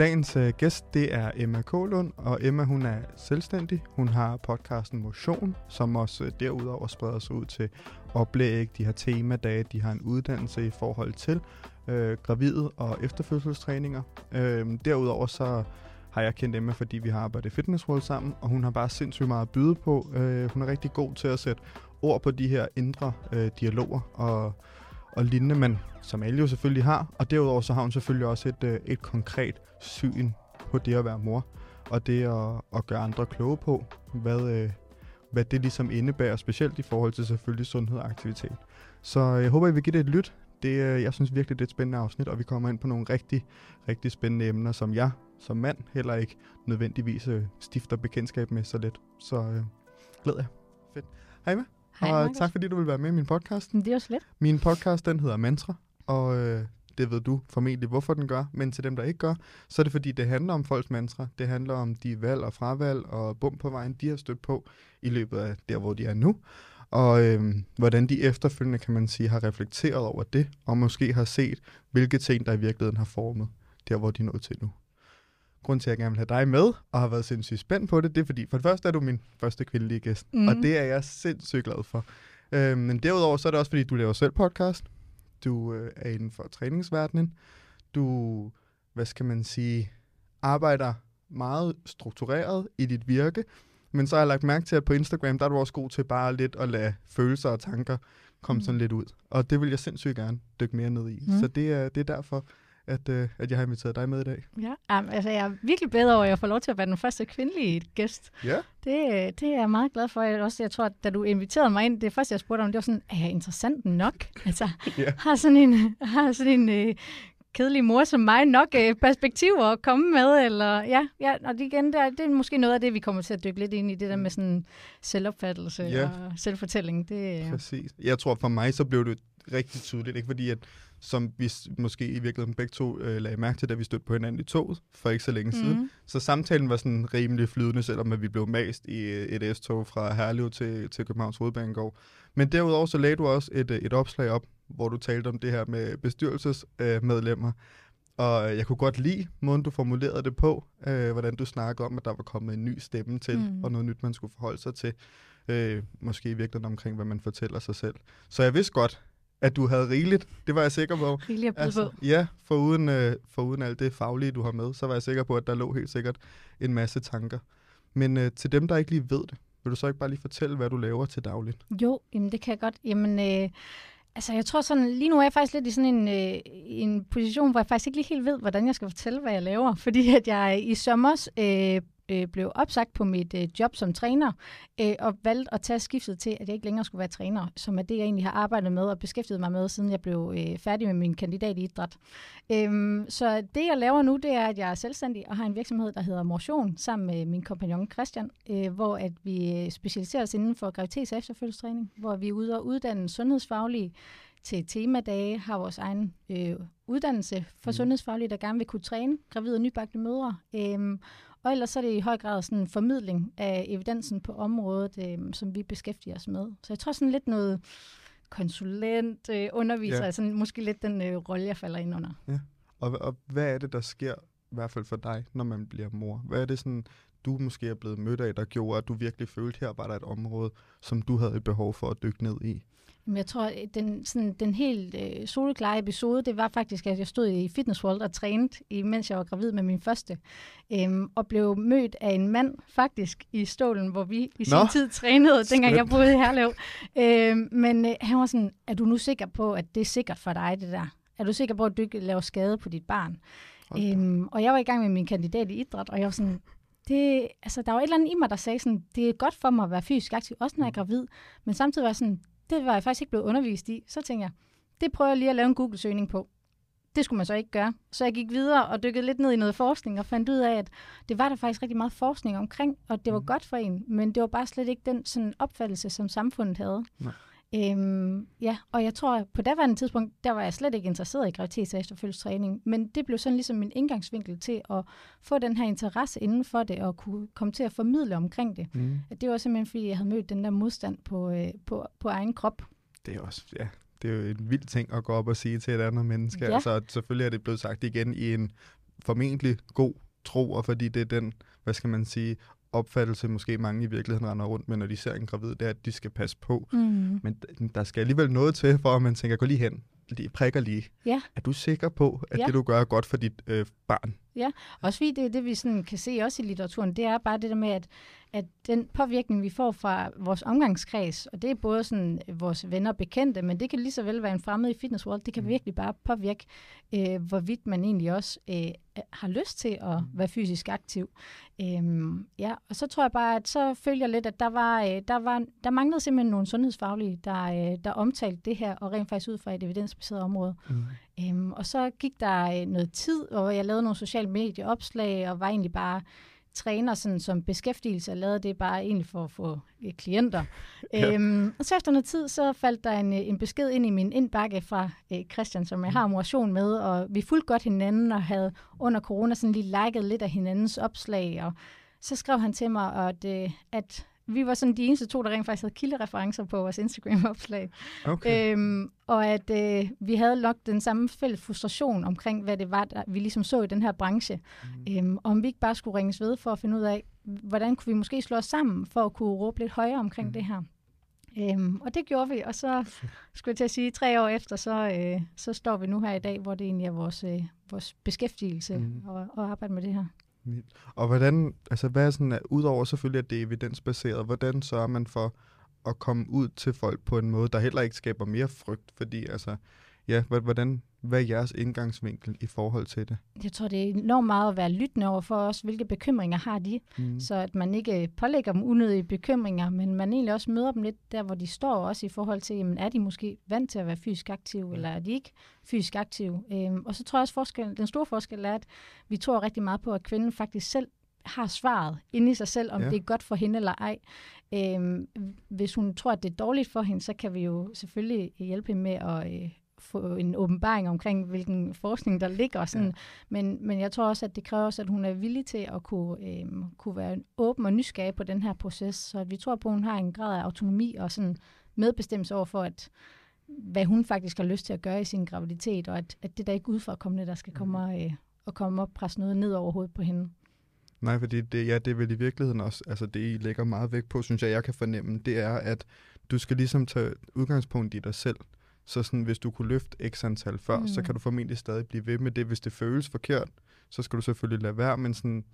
Dagens øh, gæst, det er Emma Kålund, og Emma hun er selvstændig. Hun har podcasten Motion, som også øh, derudover spreder sig ud til oplæg, de har temadage, de har en uddannelse i forhold til øh, gravide og efterfødselstræninger. Øh, derudover så har jeg kendt Emma, fordi vi har arbejdet i Fitness World sammen, og hun har bare sindssygt meget at byde på. Øh, hun er rigtig god til at sætte ord på de her indre øh, dialoger og, og lignende, men som alle jo selvfølgelig har. Og derudover så har hun selvfølgelig også et, øh, et konkret syn på det at være mor, og det at, at gøre andre kloge på, hvad, øh, hvad det ligesom indebærer, specielt i forhold til selvfølgelig sundhed og aktivitet. Så jeg håber, I vil give det et lyt. Det, øh, jeg synes virkelig, det er et spændende afsnit, og vi kommer ind på nogle rigtig, rigtig spændende emner, som jeg som mand heller ikke nødvendigvis øh, stifter bekendtskab med så let. Så øh, glæder jeg. Fedt. Hej med. Hej, og Markus. tak fordi du vil være med i min podcast. Det er jo slet. Min podcast, den hedder Mantra, og øh, det ved du formentlig, hvorfor den gør. Men til dem, der ikke gør, så er det fordi, det handler om folks mantra. Det handler om de valg og fravalg og bum på vejen, de har stødt på i løbet af der, hvor de er nu. Og øh, hvordan de efterfølgende, kan man sige, har reflekteret over det, og måske har set, hvilke ting, der i virkeligheden har formet der, hvor de er nået til nu. Grunden til, at jeg gerne vil have dig med, og har været sindssygt spændt på det, det er fordi, for det første er du min første kvindelige gæst, mm. og Mhm. det er jeg sindssygt glad for. Øh, men derudover så er det også, fordi du laver selv podcast. Du øh, er inden for træningsverdenen. Du, hvad skal man sige, arbejder meget struktureret i dit virke. Men så har jeg lagt mærke til, at på Instagram, der er du også god til bare lidt at lade følelser og tanker komme Mm. sådan lidt ud. Og det vil jeg sindssygt gerne dykke mere ned i. Mm. Så det er, det er derfor, at, øh, at jeg har inviteret dig med i dag. Ja. Um, altså, jeg er virkelig bedre over, at jeg får lov til at være den første kvindelige gæst. Ja. Det, det er jeg meget glad for. Jeg, også, jeg tror, at da du inviterede mig ind, det første, jeg spurgte om, det var sådan, er jeg interessant nok? Altså, Ja. har sådan en, har sådan en øh, kedelig mor som mig nok øh, perspektiver at komme med? Eller, ja, ja, og det, igen, der, det er måske noget af det, vi kommer til at dykke lidt ind i, det der med sådan selvopfattelse Ja. og selvfortælling. Det, øh, Præcis. Jeg tror for mig, så blev det rigtig tydeligt, ikke fordi at, som vi måske i virkeligheden begge to øh, lagde mærke til, da vi stødte på hinanden i toget for ikke så længe mm. siden. Mhm. Så samtalen var sådan rimelig flydende, selvom at vi blev mast i øh, et S-tog fra Herlev til, til Københavns Hovedbanegård. Men derudover så lagde du også et, øh, et opslag op, hvor du talte om det her med bestyrelsesmedlemmer. Og øh, jeg kunne godt lide måden, du formulerede det på, øh, hvordan du snakkede om, at der var kommet en ny stemme til. Mm. og noget nyt, man skulle forholde sig til. Øh, måske i virkeligheden omkring, hvad man fortæller sig selv. Så jeg vidste godt, at du havde rigeligt. Det var jeg sikker på. Rigeligt at Altså, ja, for uden, øh, for uden alt det faglige, du har med, så var jeg sikker på, at der lå helt sikkert en masse tanker. Men øh, til dem, der ikke lige ved det, vil du så ikke bare lige fortælle, hvad du laver til dagligt? Jo, jamen det kan jeg godt. Jamen, øh, altså jeg tror sådan, lige nu er jeg faktisk lidt i sådan en, øh, en position, hvor jeg faktisk ikke lige helt ved, hvordan jeg skal fortælle, hvad jeg laver. Fordi at jeg i sommers øh, øh, blev opsagt på mit øh, job som træner, øh, og valgte at tage skiftet til, at jeg ikke længere skulle være træner, som er det, jeg egentlig har arbejdet med og beskæftiget mig med, siden jeg blev øh, færdig med min kandidat i idræt. Øhm, så det, jeg laver nu, det er, at jeg er selvstændig og har en virksomhed, der hedder Motion, sammen med min kompagnon Christian, øh, hvor at vi øh, specialiserer os inden for graviditets- og efterfølgelsestræning, hvor vi er ude og uddanne sundhedsfaglige til temadage, har vores egen øh, uddannelse for mm. sundhedsfaglige, der gerne vil kunne træne gravide og nybagte mødre. Øhm, og ellers så er det i høj grad sådan en formidling af evidensen på området, øhm, som vi beskæftiger os med. Så jeg tror sådan lidt noget konsulent, øh, underviser, Ja. ja. altså måske lidt den øh, rolle, jeg falder ind under. Og, og hvad er det, der sker, i hvert fald for dig, når man bliver mor? Hvad er det sådan, du måske er blevet mødt af, der gjorde, at du virkelig følte, her var der et område, som du havde et behov for at dykke ned i? Men jeg tror, at den, sådan, den helt øh, soleklare episode, det var faktisk, at jeg stod i Fitness World og trænede, imens jeg var gravid med min første. Øhm, og blev mødt af en mand, faktisk, i stålen, hvor vi i sin Nå, tid trænede, dengang jeg boede i Herlev. Øhm, men øh, han var sådan, er du nu sikker på, at det er sikkert for dig, det der? Er du sikker på, at du ikke laver skade på dit barn? Da. Øhm, og jeg var i gang med min kandidat i idræt, og jeg var sådan, det, altså, der var et eller andet i mig, der sagde sådan, det er godt for mig at være fysisk aktiv, også når jeg er gravid. Men samtidig var jeg sådan, det var jeg faktisk ikke blevet undervist i. Så tænkte jeg, det prøver jeg lige at lave en Google-søgning på. Det skulle man så ikke gøre. Så jeg gik videre og dykkede lidt ned i noget forskning og fandt ud af, at det var der faktisk rigtig meget forskning omkring, og det var Mm. godt for en, men det var bare slet ikke den sådan opfattelse, som samfundet havde. Nej. Øhm, ja, og jeg tror, at på daværende tidspunkt, der var jeg slet ikke interesseret i graviditets- og efterfølgelsestræning, men det blev sådan ligesom min indgangsvinkel til at få den her interesse inden for det, og kunne komme til at formidle omkring det. Mm. At Det var simpelthen, fordi jeg havde mødt den der modstand på, øh, på, på egen krop. Det er også, ja, det er jo en vild ting at gå op og sige til et andet menneske. Ja. Altså, selvfølgelig er det blevet sagt igen i en formentlig god tro, og fordi det er den, hvad skal man sige, opfattelse, måske mange i virkeligheden render rundt med, når de ser en gravid, det er, at de skal passe på. Mm. Men der skal alligevel noget til, for at man tænker, gå lige hen, lige prikker lige. Ja. Er du sikker på, at Ja. det, du gør, er godt for dit øh, barn? Også fordi det, det vi sådan kan se også i litteraturen, det er bare det der med, at, at den påvirkning, vi får fra vores omgangskreds, og det er både sådan øh, vores venner og bekendte, men det kan lige så vel være en fremmed i fitness world, det kan Mm. virkelig bare påvirke, øh, hvorvidt man egentlig også øh, har lyst til at Mm. være fysisk aktiv. Øhm, ja, og så tror jeg bare, at så følger jeg lidt, at der var, øh, der var, der manglede simpelthen nogle sundhedsfaglige, der, øh, der omtalte det her, og rent faktisk ud fra et evidensbaseret område. Mm. Øhm, og så gik der øh, noget tid, hvor jeg lavede nogle sociale medieopslag, og var egentlig bare træner sådan, som beskæftigelse. Jeg lavede det bare egentlig for at få øh, klienter. Ja. øhm, og så efter noget tid, så faldt der en, øh, en besked ind i min indbakke fra øh, Christian, som jeg har motion med, og vi fulgte godt hinanden, og havde under corona sådan lige liket lidt af hinandens opslag, og så skrev han til mig, at, øh, at vi var sådan de eneste to, der rent faktisk havde kildereferencer på vores Instagram-opslag. Okay. Øhm, og at øh, vi havde nok den samme fælles frustration omkring, hvad det var, der, vi ligesom så i den her branche. Mm. Øhm, om vi ikke bare skulle ringes ved for at finde ud af, hvordan kunne vi måske slå os sammen for at kunne råbe lidt højere omkring Mm. det her. Øhm, og det gjorde vi, og så skulle jeg til at sige, tre år efter, så, øh, så står vi nu her i dag, hvor det egentlig er vores, øh, vores beskæftigelse mm. og, og arbejde med det her. Og hvordan, altså hvad er sådan, udover selvfølgelig, at det er evidensbaseret, hvordan sørger man for at komme ud til folk på en måde, der heller ikke skaber mere frygt? Fordi altså, ja, hvordan, hvad er jeres indgangsvinkel i forhold til det? Jeg tror, det er enormt meget at være lyttende over for os, hvilke bekymringer har de, Mm. så at man ikke pålægger dem unødige bekymringer, men man egentlig også møder dem lidt der, hvor de står, også i forhold til, jamen, er de måske vant til at være fysisk aktive, Ja. eller er de ikke fysisk aktive? Øhm, og så tror jeg også, forskel, den store forskel er, at vi tror rigtig meget på, at kvinden faktisk selv har svaret inde i sig selv, om ja. det er godt for hende eller ej. Øhm, hvis hun tror, at det er dårligt for hende, så kan vi jo selvfølgelig hjælpe hende med at øh, få en åbenbaring omkring, hvilken forskning der ligger. Sådan. Ja. Men, men jeg tror også, at det kræver også, at hun er villig til at kunne, øhm, kunne være åben og nysgerrig på den her proces. Så at vi tror på, at hun har en grad af autonomi og sådan medbestemmelse over for, at hvad hun faktisk har lyst til at gøre i sin graviditet, og at, at det der ikke er udefrakommende, der skal komme og, øh, og komme op og presse noget ned over hovedet på hende. Nej, fordi det, ja, det er vel i virkeligheden også, altså det I lægger meget vægt på, synes jeg, jeg kan fornemme, det er, at du skal ligesom tage udgangspunkt i dig selv. Så sådan, hvis du kunne løfte x antal før, mm. så Mm. kan du formentlig stadig blive ved med det. Hvis det føles forkert, så skal du selvfølgelig lade være, men sådan,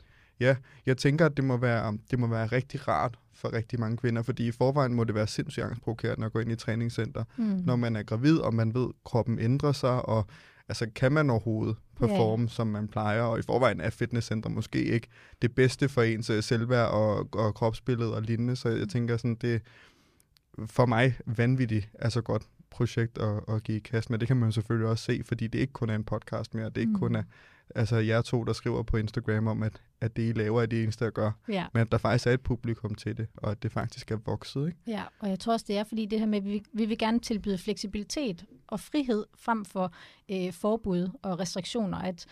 ja, jeg tænker, at det må være, det må være rigtig rart for rigtig mange kvinder, fordi i forvejen må det være sindssygt angstprovokerende at gå ind i et træningscenter, Mm. når man er gravid, og man ved, at kroppen ændrer sig, og altså, kan man overhovedet performe, yeah. som man plejer, og i forvejen er fitnesscenter måske ikke det bedste for ens øh, selvværd og, og kropsbillede og lignende, så jeg tænker sådan, det for mig vanvittigt, altså godt projekt at, at give i kast med. Det kan man selvfølgelig også se, fordi det ikke kun er en podcast mere, det er ikke mm. kun er altså jer to, der skriver på Instagram om, at, at det, I laver, er det eneste, jeg gør, Ja. men at der faktisk er et publikum til det, og at det faktisk er vokset, ikke? Ja, og jeg tror også, det er fordi det her med, at vi, vi vil gerne tilbyde fleksibilitet og frihed frem for øh, forbud og restriktioner. At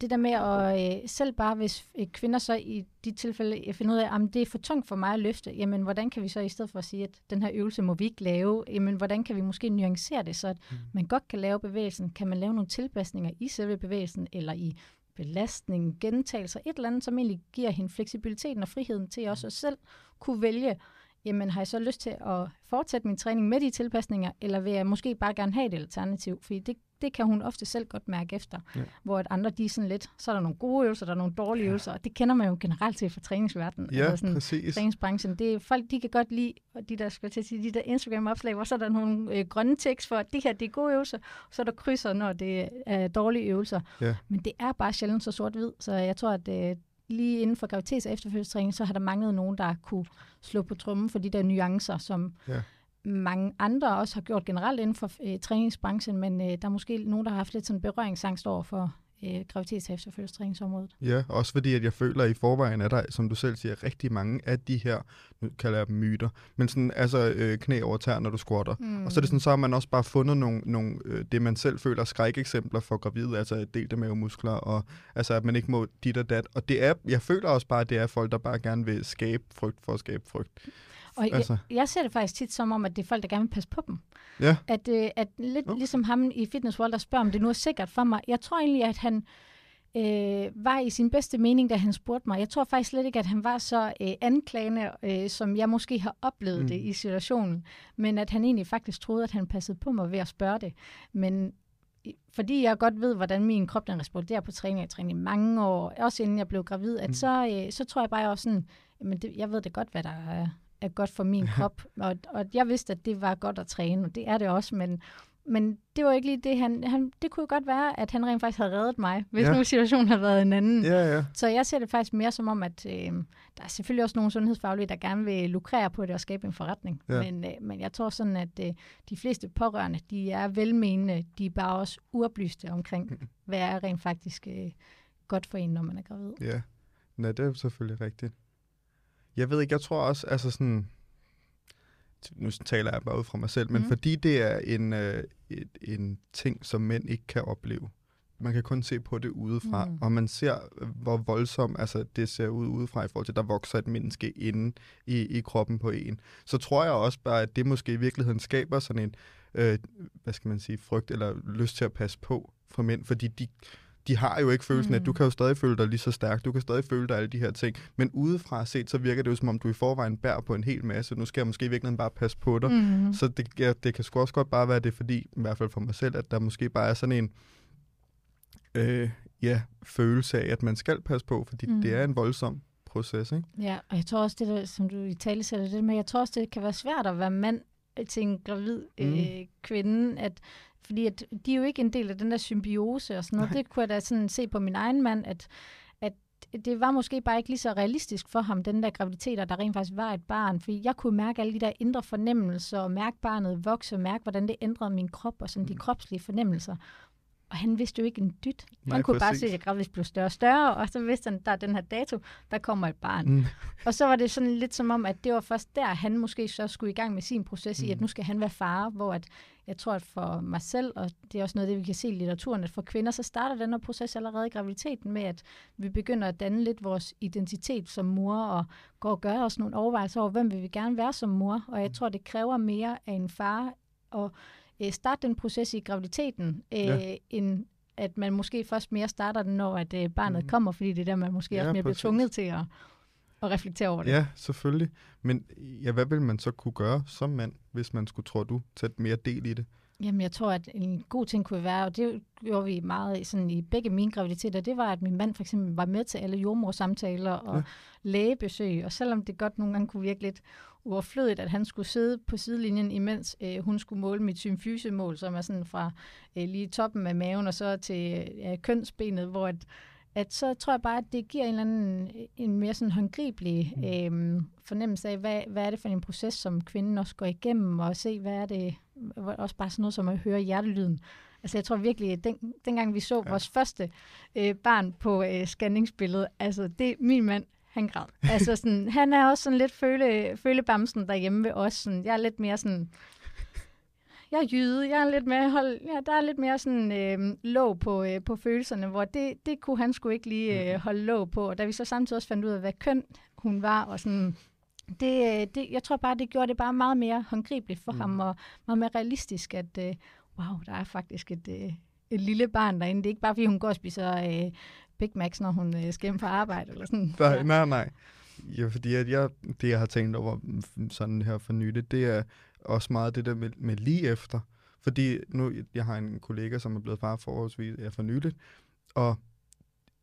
det der med at øh, selv bare, hvis øh, kvinder så i de tilfælde øh, finder ud af, at det er for tungt for mig at løfte, jamen hvordan kan vi så i stedet for at sige, at den her øvelse må vi ikke lave, jamen hvordan kan vi måske nuancere det, så at Mm. man godt kan lave bevægelsen, kan man lave nogle tilpasninger i selve bevægelsen, eller i belastning, gentagelser, et eller andet, som egentlig giver hende fleksibiliteten og friheden til også at selv kunne vælge, jamen har jeg så lyst til at fortsætte min træning med de tilpasninger, eller vil jeg måske bare gerne have et alternativ? Fordi det, det kan hun ofte selv godt mærke efter. Ja. Hvor at andre, de er sådan lidt, så er der nogle gode øvelser, der er nogle dårlige ja. øvelser, og det kender man jo generelt til fra træningsverdenen. Ja, altså sådan, præcis. træningsbranchen. Det er, folk de kan godt lide og de der, skal til sige, de der Instagram-opslag, hvor så er der nogle øh, grønne tekst for, at det her det er gode øvelser, og så er der krydser, når det er dårlige øvelser. Ja. Men det er bare sjældent så sort-hvid, så jeg tror, at øh, lige inden for gravitets- og efterfølgelsestræning, så har der manglet nogen, der kunne slå på trummen for de der nuancer, som Ja. Mange andre også har gjort generelt inden for øh, træningsbranchen, men øh, der er måske nogen, der har haft lidt sådan berøringsangst over for øh, gravitets- og efterfølgelsestræningsområdet. Ja, også fordi, at jeg føler, at i forvejen er der, som du selv siger, rigtig mange af de her, nu kalder jeg dem myter, men sådan, altså øh, knæ over tær, når du squatter. Mm. Og så er det sådan, så har man også bare fundet nogle, nogle øh, det man selv føler skrækeksempler for gravide, altså delte mavemuskler, og altså at man ikke må dit og dat. Og det er, jeg føler også bare, at det er folk, der bare gerne vil skabe frygt for at skabe frygt. Og jeg, altså. jeg ser det faktisk tit som om, at det er folk, der gerne vil passe på dem. Ja. At, øh, at lidt Okay. ligesom ham i Fitness World, der spørger, om det nu er sikkert for mig. Jeg tror egentlig, at han, øh, var i sin bedste mening, da han spurgte mig. Jeg tror faktisk slet ikke, at han var så øh, anklagende, øh, som jeg måske har oplevet mm. det i situationen, men at han egentlig faktisk troede, at han passede på mig ved at spørge det. Men fordi jeg godt ved, hvordan min krop den responderer på træning, jeg træner i mange år, også inden jeg blev gravid, at mm. så, øh, så tror jeg bare også sådan, jamen det, jeg ved det godt, hvad der er, er godt for min krop, og, og jeg vidste, at det var godt at træne, og det er det også, men men det var ikke lige det, han, han... Det kunne godt være, at han rent faktisk havde reddet mig, hvis ja. nu situationen havde været en anden. Ja, ja. Så jeg ser det faktisk mere som om, at øh, der er selvfølgelig også nogle sundhedsfaglige, der gerne vil lukrere på det og skabe en forretning. Ja. Men, øh, men jeg tror sådan, at øh, de fleste pårørende, de er velmenende. De er bare også uoplyste omkring, mm. hvad er rent faktisk øh, godt for en, når man er gravid. Ja, Nej, det er selvfølgelig rigtigt. Jeg ved ikke, jeg tror også, altså sådan nu taler jeg bare ud fra mig selv, men mm. fordi det er en, øh, et, en ting, som mænd ikke kan opleve. Man kan kun se på det udefra, mm. og man ser, hvor voldsomt altså, det ser ud udefra i forhold til, at der vokser et menneske inde i, i kroppen på en. Så tror jeg også bare, at det måske i virkeligheden skaber sådan en, øh, hvad skal man sige, frygt eller lyst til at passe på for mænd, fordi de, de har jo ikke følelsen mm. at du kan jo stadig føle dig lige så stærk, du kan stadig føle dig alle de her ting, men udefra set, så virker det jo som om, du i forvejen bærer på en hel masse, nu skal jeg måske i virkeligheden bare passe på dig, mm. så det, ja, det kan sgu også godt bare være det, fordi, i hvert fald for mig selv, at der måske bare er sådan en, øh, ja, følelse af, at man skal passe på, fordi mm. det er en voldsom proces, ikke? Ja, og jeg tror også, det der, som du i tale sætter det med, jeg tror også, det kan være svært at være mand til en gravid mm. øh, kvinde, at fordi at de er jo ikke en del af den der symbiose og sådan noget. Nej. Det kunne jeg da sådan se på min egen mand, at, at det var måske bare ikke lige så realistisk for ham, den der graviditet, og der rent faktisk var et barn. Fordi jeg kunne mærke alle de der indre fornemmelser, og mærke barnet vokse, og mærke, hvordan det ændrede min krop, og sådan mm. de kropslige fornemmelser. Og han vidste jo ikke en dyt. Nej, han kunne præcis. bare se, at jeg gradvist blev større og større, og så vidste han, at der er den her dato, der kommer et barn. Mm. Og så var det sådan lidt som om, at det var først der, han måske så skulle i gang med sin proces mm. i, at mm. nu skal han være far, hvor at jeg tror, at for mig selv, og det er også noget, det vi kan se i litteraturen, at for kvinder, så starter den her proces allerede i graviditeten med, at vi begynder at danne lidt vores identitet som mor, og går og gør os nogle overvejelser over, hvem vil vi gerne være som mor. Og jeg mm. tror, det kræver mere af en far, og øh, starte den proces i graviditeten, øh, ja. end at man måske først mere starter den, når at, øh, barnet mm. kommer, fordi det er der, man måske ja, også mere bliver tvunget til at, at reflektere over det. Ja, selvfølgelig. Men ja, hvad vil man så kunne gøre som mand, hvis man skulle, tror du, tage mere del i det? Jamen, jeg tror, at en god ting kunne være, og det gjorde vi meget sådan i begge mine graviditeter, det var, at min mand for eksempel var med til alle jordmorsamtaler og ja. lægebesøg, og selvom det godt nogle gange kunne virke lidt uoverflødigt, at han skulle sidde på sidelinjen, imens øh, hun skulle måle mit symfysemål, som er sådan fra øh, lige toppen af maven og så til øh, kønsbenet, hvor at, at så tror jeg bare, at det giver en eller anden en mere sådan håndgribelig mm. øh, fornemmelse af, hvad, hvad er det for en proces, som kvinden også går igennem, og se, hvad er det, også bare sådan noget som at høre hjertelyden. Altså jeg tror virkelig, at den, dengang vi så ja. vores første øh, barn på øh, scanningsbilledet, altså det, min mand, han græd. Altså sådan, han er også sådan lidt føle, følebamsen derhjemme ved os. Sådan, jeg er lidt mere sådan, jeg er jyde, jeg er lidt mere, hold, ja, der er lidt mere sådan øh, låg på, øh, på følelserne, hvor det, det kunne han sgu ikke lige øh, holde låg på. Og da vi så samtidig også fandt ud af, hvad køn hun var, og sådan, det, øh, det, jeg tror bare, det gjorde det bare meget mere håndgribeligt for mm. ham, og meget mere realistisk, at øh, wow, der er faktisk et, øh, et lille barn derinde. Det er ikke bare, fordi hun går og spiser øh, Big Macs, når hun øh, skal hjem på arbejde, eller sådan. Nej, ja. nej, nej. Ja, fordi at jeg, det, jeg har tænkt over sådan her for nyligt, det er også meget det der med, med lige efter. Fordi nu, jeg har en kollega, som er blevet far forholdsvis ja, for nyligt, og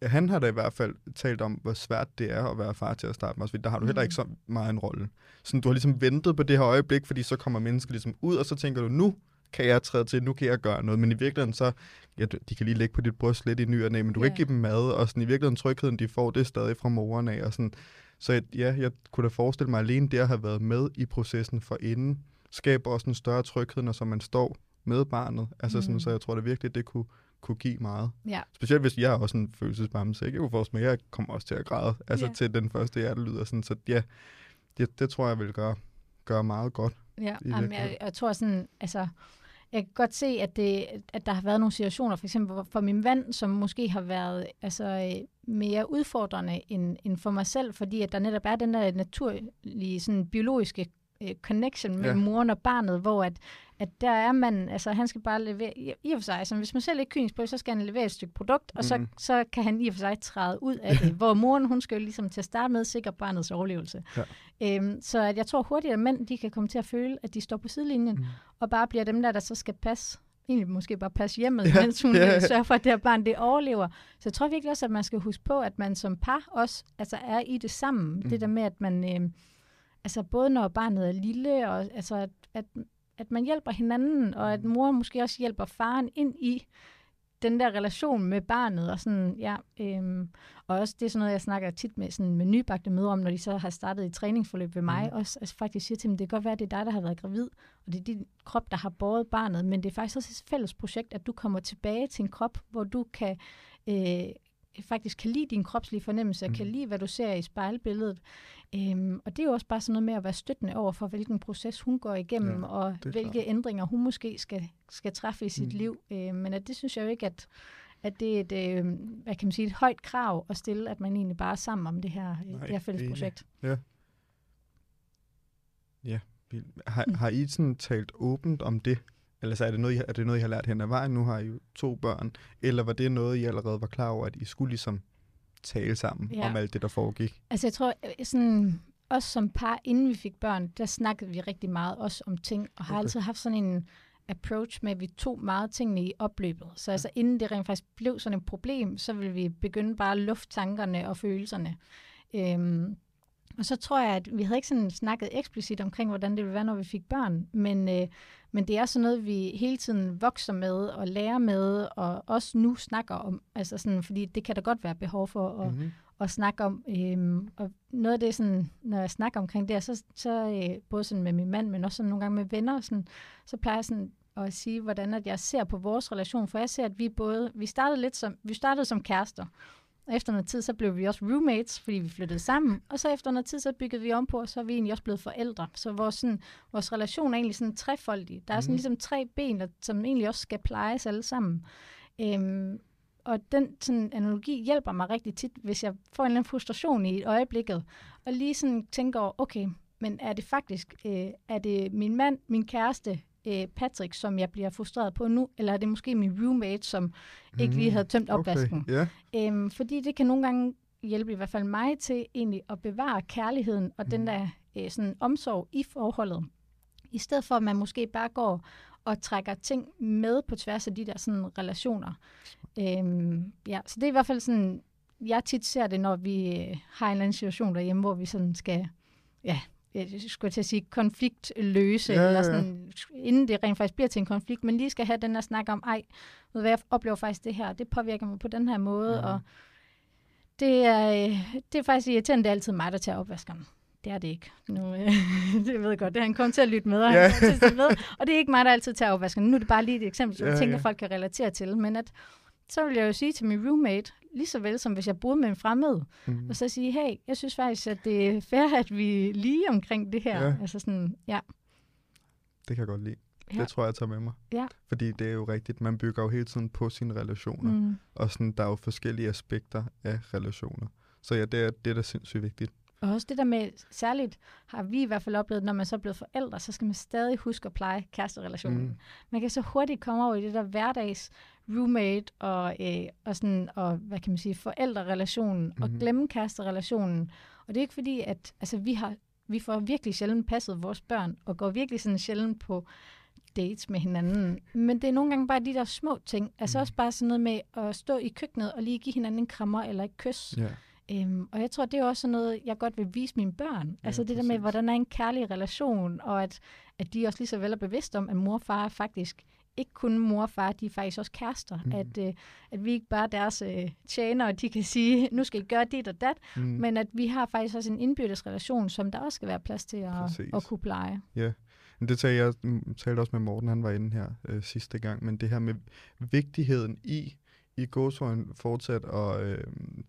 han har da i hvert fald talt om, hvor svært det er at være far til at starte med. Der har du heller ikke mm. så meget en rolle. Så du har ligesom ventet på det her øjeblik, fordi så kommer mennesker ligesom ud, og så tænker du, nu kan jeg træde til, nu kan jeg gøre noget. Men i virkeligheden så, ja, de kan lige lægge på dit bryst lidt i ny og næ, men du yeah. kan ikke give dem mad, og sådan, i virkeligheden trygheden, de får, det er stadig fra moren af. Og sådan. Så ja, jeg kunne da forestille mig, alene det at have været med i processen for inden, skaber også en større tryghed, når så man står med barnet. Altså sådan, mm. så jeg tror da virkelig, det kunne, kunne give meget. Ja. Specielt hvis jeg er også en følelsesbamme, så jeg jo forestille mig, at jeg kommer også til at græde, altså ja. til den første hjertelyd. Og sådan, så ja, det, det tror jeg vil gøre, gøre meget godt. Ja, jamen, jeg, jeg tror sådan, altså, jeg kan godt se, at, det, at der har været nogle situationer, for eksempel for min vand, som måske har været altså, mere udfordrende end, end for mig selv, fordi at der netop er den der naturlige, sådan biologiske øh, connection mellem ja. moren og barnet, hvor at, at der er man, altså han skal bare levere, i, i og for sig, altså hvis man selv er kynisk på så skal han levere et stykke produkt, og mm. så, så kan han i og for sig træde ud af det, hvor moren, hun skal jo ligesom til at starte med sikre barnets overlevelse. Ja. Øhm, så at jeg tror hurtigt, at mænd, de kan komme til at føle, at de står på sidelinjen, mm. og bare bliver dem der, der så skal passe egentlig måske bare passe hjemmet, ja, mens hun ja, ja. sørger for, at det her barn det overlever. Så jeg tror virkelig også, at man skal huske på, at man som par også altså er i det sammen. Mm. Det der med, at man, øh, altså både når barnet er lille, og altså at, at, at man hjælper hinanden, og at mm. mor måske også hjælper faren ind i den der relation med barnet, og sådan, ja, øhm, og også det er sådan noget, jeg snakker tit med, sådan, med nybagte møder om, når de så har startet i træningsforløb ved mig, mm. også altså, faktisk siger til dem, det kan godt være, at det er dig, der har været gravid, og det er din krop, der har båret barnet, men det er faktisk også et fælles projekt, at du kommer tilbage til en krop, hvor du kan øh, faktisk kan lide din kropslige fornemmelse, mm. kan lide, hvad du ser i spejlbilledet. Øhm, og det er jo også bare sådan noget med at være støttende over for, hvilken proces hun går igennem, ja, og hvilke klart. ændringer hun måske skal, skal træffe i sit mm. liv. Øhm, men at det synes jeg jo ikke, at, at det er et, øh, hvad kan man sige, et højt krav at stille, at man egentlig bare er sammen om det her, øh, Nej, det her fælles projekt. Ja. Ja. Har, mm. har I sådan talt åbent om det? Eller så er det, noget, I, er det noget, I har lært hen ad vejen? Nu har I jo to børn. Eller var det noget, I allerede var klar over, at I skulle ligesom tale sammen ja. om alt det, der foregik? Altså jeg tror, øh, sådan, også som par, inden vi fik børn, der snakkede vi rigtig meget også om ting, og har okay. altid haft sådan en approach med, at vi tog meget tingene i opløbet. Så altså inden det rent faktisk blev sådan et problem, så ville vi begynde bare at lufte tankerne og følelserne. Øhm, og så tror jeg, at vi havde ikke sådan snakket eksplicit omkring, hvordan det ville være, når vi fik børn, men, øh, men det er sådan noget, vi hele tiden vokser med og lærer med, og også nu snakker om, altså sådan, fordi det kan der godt være behov for at, mm-hmm. at snakke om. Øhm, og noget af det, sådan, når jeg snakker omkring det, så, så øh, både sådan med min mand, men også sådan nogle gange med venner, sådan, så plejer jeg sådan at sige, hvordan at jeg ser på vores relation, for jeg ser, at vi både, vi startede lidt som, vi startede som kærester, og efter noget tid, så blev vi også roommates, fordi vi flyttede sammen. Og så efter noget tid, så byggede vi om på, og så er vi egentlig også blevet forældre. Så vores, sådan, vores relation er egentlig sådan trefoldig. Der er sådan mm. ligesom tre ben, der, som egentlig også skal plejes alle sammen. Øhm, og den sådan, analogi hjælper mig rigtig tit, hvis jeg får en eller anden frustration i et øjeblikket, og lige sådan tænker over, okay, men er det faktisk, øh, er det min mand, min kæreste, øh, Patrick, som jeg bliver frustreret på nu, eller er det måske min roommate, som mm, ikke lige mhm. havde tømt opvasken? Okay, yeah. øhm, fordi det kan nogle gange hjælpe i hvert fald mig til egentlig at bevare kærligheden og mm. den der øh, sådan omsorg i forholdet. I stedet for, at man måske bare går og trækker ting med på tværs af de der sådan, relationer. Øhm, ja, så det er i hvert fald sådan, jeg tit ser det, når vi øh, har en eller anden situation derhjemme, hvor vi sådan skal ja, jeg skulle til at sige, konfliktløse, ja, ja, ja. eller sådan, inden det rent faktisk bliver til en konflikt, men lige skal have den her snak om, ej, ved hvad, jeg oplever faktisk det her, det påvirker mig på den her måde, ja. og det er, det er faktisk irriterende, det er altid mig, der tager opvaskeren. Det er det ikke. Nu, øh, det ved jeg godt, det han kommet til at lytte med, og, ja. til med, og det er ikke mig, der altid tager opvaskeren. Nu er det bare lige et eksempel, som ja, jeg tænker, ja. folk kan relatere til, men at så vil jeg jo sige til min roommate, lige så vel som hvis jeg boede med en fremmed, mm. og så sige, hey, jeg synes faktisk, at det er fair, at vi lige omkring det her. Ja. Altså sådan, ja. Det kan jeg godt lide. Ja. Det tror jeg, jeg tager med mig. Ja. Fordi det er jo rigtigt, man bygger jo hele tiden på sine relationer. Mm. Og sådan, der er jo forskellige aspekter af relationer. Så ja, det er det, der er sindssygt vigtigt. Og også det der med, særligt har vi i hvert fald oplevet, når man så er blevet forældre, så skal man stadig huske at pleje kæresterelationen. Mm. Man kan så hurtigt komme over i det der hverdags roommate og, øh, og, sådan, og hvad kan man sige, forældrerelationen mm-hmm. og mhm. glemme kæresterelationen. Og det er ikke fordi, at altså, vi, har, vi får virkelig sjældent passet vores børn, og går virkelig sådan sjældent på dates med hinanden. Men det er nogle gange bare de der små ting. Altså mm. også bare sådan noget med at stå i køkkenet og lige give hinanden en krammer eller et kys. Yeah. Øhm, og jeg tror, det er også noget, jeg godt vil vise mine børn. Ja, altså det præcis. der med, hvordan er en kærlig relation, og at, at de også lige så vel er bevidst om, at mor og far er faktisk ikke kun mor og far, de er faktisk også kærester. Mm. At, øh, at vi ikke bare er deres øh, tjenere, og de kan sige, nu skal I gøre dit og dat, mm. men at vi har faktisk også en indbyrdes relation, som der også skal være plads til at, at kunne pleje. Ja, men det talte jeg mm, talte også med Morten, han var inde her øh, sidste gang, men det her med vigtigheden i, i gåsøjne fortsat at øh,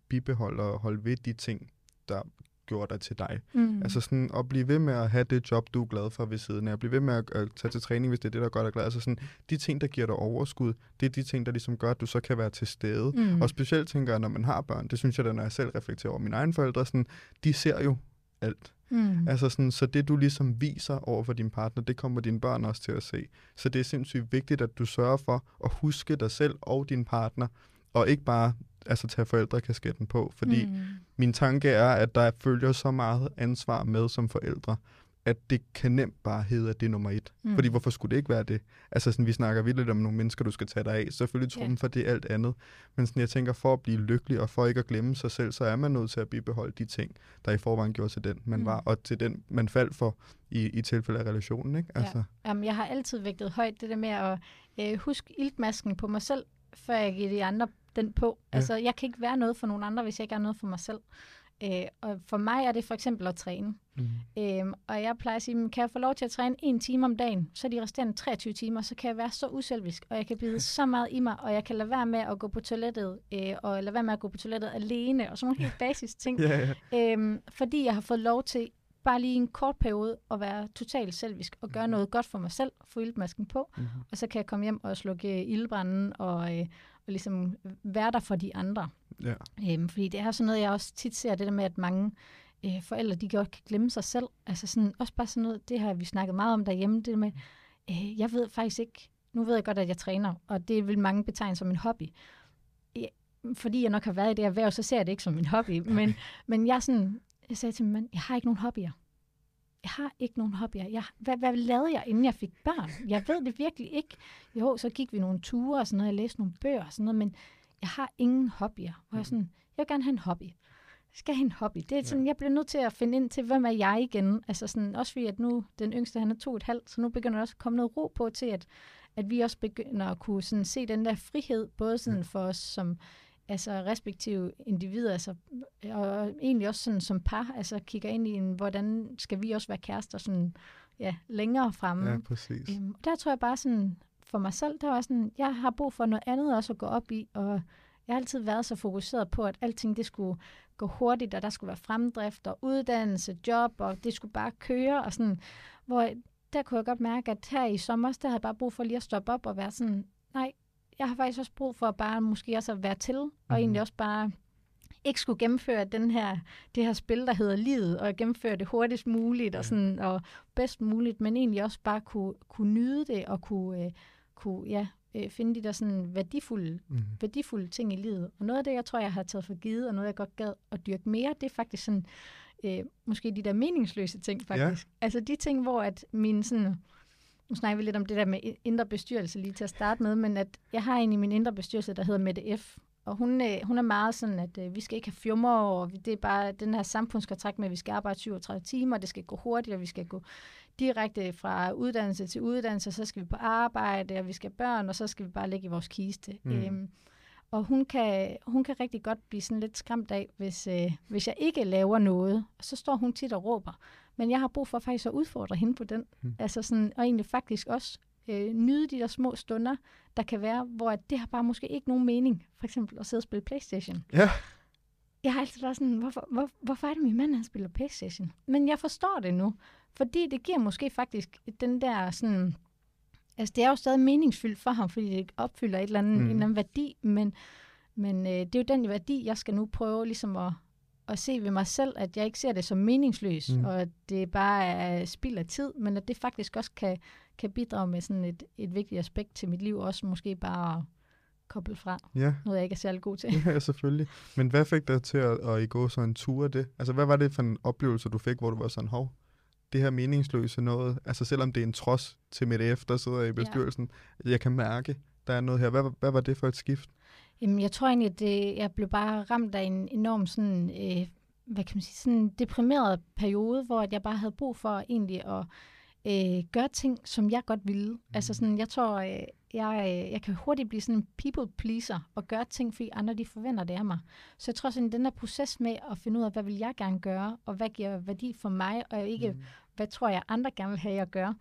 bibeholde og holde ved de ting, der gjorde dig til dig. Mm. Altså sådan at blive ved med at have det job, du er glad for ved siden af, at blive ved med at, at tage til træning, hvis det er det, der gør dig glad. Altså sådan, de ting, der giver dig overskud, det er de ting, der ligesom gør, at du så kan være til stede. Mm. Og specielt tænker jeg, når man har børn, det synes jeg, da, når jeg selv reflekterer over mine egne forældre, sådan, de ser jo alt. Mm. Altså sådan, så det du ligesom viser over for din partner, det kommer dine børn også til at se. Så det er sindssygt vigtigt, at du sørger for at huske dig selv og din partner, og ikke bare altså, tage forældrekasketten på. Fordi mm. min tanke er, at der følger så meget ansvar med som forældre, at det kan nemt bare hedde, at det er nummer et. Mm. Fordi hvorfor skulle det ikke være det? Altså sådan, vi snakker vildt om nogle mennesker, du skal tage dig af. Selvfølgelig tror yeah. for det er alt andet. Men sådan, jeg tænker, for at blive lykkelig og for ikke at glemme sig selv, så er man nødt til at bibeholde de ting, der i forvejen gjorde til den, man mm. var, og til den, man faldt for i, i tilfælde af relationen. Ikke? Altså. Ja. Jamen, jeg har altid vægtet højt det der med at øh, huske iltmasken på mig selv, før jeg giver de andre den på. Ja. Altså, jeg kan ikke være noget for nogen andre, hvis jeg ikke er noget for mig selv. Øh, og for mig er det for eksempel at træne. Mm. Øh, og jeg plejer at sige, kan jeg få lov til at træne en time om dagen, så de resterende 23 timer, så kan jeg være så uselvisk, og jeg kan bide så meget i mig, og jeg kan lade være med at gå på toilettet, øh, og lade være med at gå på toilettet alene, og sådan nogle helt basis ting. yeah, yeah. Øh, fordi jeg har fået lov til bare lige en kort periode at være totalt selvisk og gøre mm. noget godt for mig selv, få ildmasken på, mm. og så kan jeg komme hjem og slukke ildbranden og, øh, ligesom være der for de andre. Ja. Øhm, fordi det er sådan noget, jeg også tit ser, det der med, at mange øh, forældre, de godt kan glemme sig selv. Altså sådan, også bare sådan noget, det har vi snakket meget om derhjemme, det med, øh, jeg ved faktisk ikke, nu ved jeg godt, at jeg træner, og det vil mange betegne som en hobby. Jeg, fordi jeg nok har været i det erhverv, så ser jeg det ikke som en hobby. Men, men jeg, sådan, jeg sagde til min jeg har ikke nogen hobbyer jeg har ikke nogen hobbyer. Jeg, hvad, hvad lavede jeg, inden jeg fik børn? Jeg ved det virkelig ikke. Jo, så gik vi nogle ture og sådan noget, jeg læste nogle bøger og sådan noget, men jeg har ingen hobbyer. Og jeg, sådan, jeg vil gerne have en hobby. Jeg skal have en hobby. Det er sådan, ja. jeg bliver nødt til at finde ind til, hvem er jeg igen? Altså sådan, også fordi, at nu, den yngste, han er to et halvt, så nu begynder der også at komme noget ro på til, at, at vi også begynder at kunne sådan se den der frihed, både sådan for os som altså respektive individer, altså, og egentlig også sådan som par, altså kigger ind i, en, hvordan skal vi også være kærester sådan, ja, længere fremme. Ja, præcis. Øhm, der tror jeg bare sådan, for mig selv, der var sådan, jeg har brug for noget andet også at gå op i, og jeg har altid været så fokuseret på, at alting det skulle gå hurtigt, og der skulle være fremdrift og uddannelse, job, og det skulle bare køre, og sådan, hvor der kunne jeg godt mærke, at her i sommer, der havde jeg bare brug for lige at stoppe op og være sådan, nej, jeg har faktisk også brug for bare måske også at være til, og mm-hmm. egentlig også bare ikke skulle gennemføre den her, det her spil, der hedder livet, og gennemføre det hurtigst muligt og, sådan, og bedst muligt, men egentlig også bare kunne, kunne nyde det og kunne, øh, kunne ja, øh, finde de der sådan værdifulde, mm. værdifulde ting i livet. Og noget af det, jeg tror, jeg har taget for givet, og noget, jeg godt gad at dyrke mere, det er faktisk sådan, øh, måske de der meningsløse ting, faktisk. Ja. Altså de ting, hvor at min sådan, nu snakker vi lidt om det der med indre bestyrelse lige til at starte med, men at jeg har en i min indre bestyrelse, der hedder Mette F., og hun, øh, hun er meget sådan, at øh, vi skal ikke have fjummer, og det er bare den her samfundskontrakt med, at vi skal arbejde 37 timer, det skal gå hurtigt, og vi skal gå direkte fra uddannelse til uddannelse, og så skal vi på arbejde, og vi skal have børn, og så skal vi bare ligge i vores kiste. Mm. Øhm, og hun kan, hun kan rigtig godt blive sådan lidt skræmt af, hvis, øh, hvis jeg ikke laver noget. Og så står hun tit og råber. Men jeg har brug for faktisk at udfordre hende på den. Mm. Altså sådan, og egentlig faktisk også øh, nyde de der små stunder, der kan være, hvor det har bare måske ikke nogen mening. For eksempel at sidde og spille Playstation. Ja. Jeg har altid været sådan, hvorfor, hvor, hvorfor er det min mand, han spiller Playstation? Men jeg forstår det nu. Fordi det giver måske faktisk den der sådan... Altså, det er jo stadig meningsfyldt for ham, fordi det opfylder et eller andet, mm. en eller anden værdi, men, men øh, det er jo den værdi, jeg skal nu prøve ligesom at, at se ved mig selv, at jeg ikke ser det som meningsløst, mm. og at det bare er spild af tid, men at det faktisk også kan, kan bidrage med sådan et, et vigtigt aspekt til mit liv, også måske bare at koble fra. Ja. Noget, jeg ikke er særlig god til. Ja, selvfølgelig. Men hvad fik dig til at, at I gå sådan en tur af det? Altså, hvad var det for en oplevelse, du fik, hvor du var sådan, hov, det her meningsløse noget, altså selvom det er en trods til mit efter, sidder i bestyrelsen, ja. jeg kan mærke, der er noget her. Hvad, hvad var det for et skift? Jamen, jeg tror egentlig, at det, jeg blev bare ramt af en enorm sådan, øh, hvad kan man sige, sådan deprimeret periode, hvor jeg bare havde brug for egentlig at øh, gøre ting, som jeg godt ville. Mm. Altså sådan, jeg tror, øh, jeg, øh, jeg kan hurtigt blive sådan en people pleaser og gøre ting, fordi andre de forventer det af mig. Så jeg tror sådan, den der proces med at finde ud af, hvad vil jeg gerne gøre, og hvad giver værdi for mig, og ikke, mm. hvad tror jeg, andre gerne vil have, jeg gør.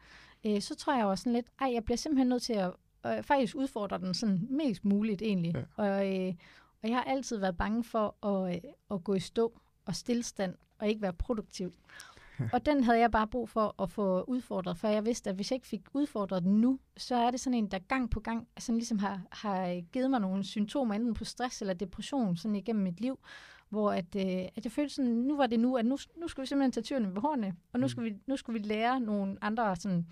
Øh, så tror jeg også sådan lidt, ej, jeg bliver simpelthen nødt til at øh, faktisk udfordre den sådan mest muligt egentlig. Ja. Og, øh, og jeg har altid været bange for at, øh, at gå i stå og stillstand og ikke være produktiv. og den havde jeg bare brug for at få udfordret, for jeg vidste, at hvis jeg ikke fik udfordret den nu, så er det sådan en, der gang på gang sådan ligesom har, har givet mig nogle symptomer, enten på stress eller depression, sådan igennem mit liv, hvor at, øh, at jeg følte sådan, nu var det nu, at nu, nu skulle vi simpelthen tage tyrene ved hårene, og nu Mm. skulle, vi, nu skulle vi lære nogle andre sådan,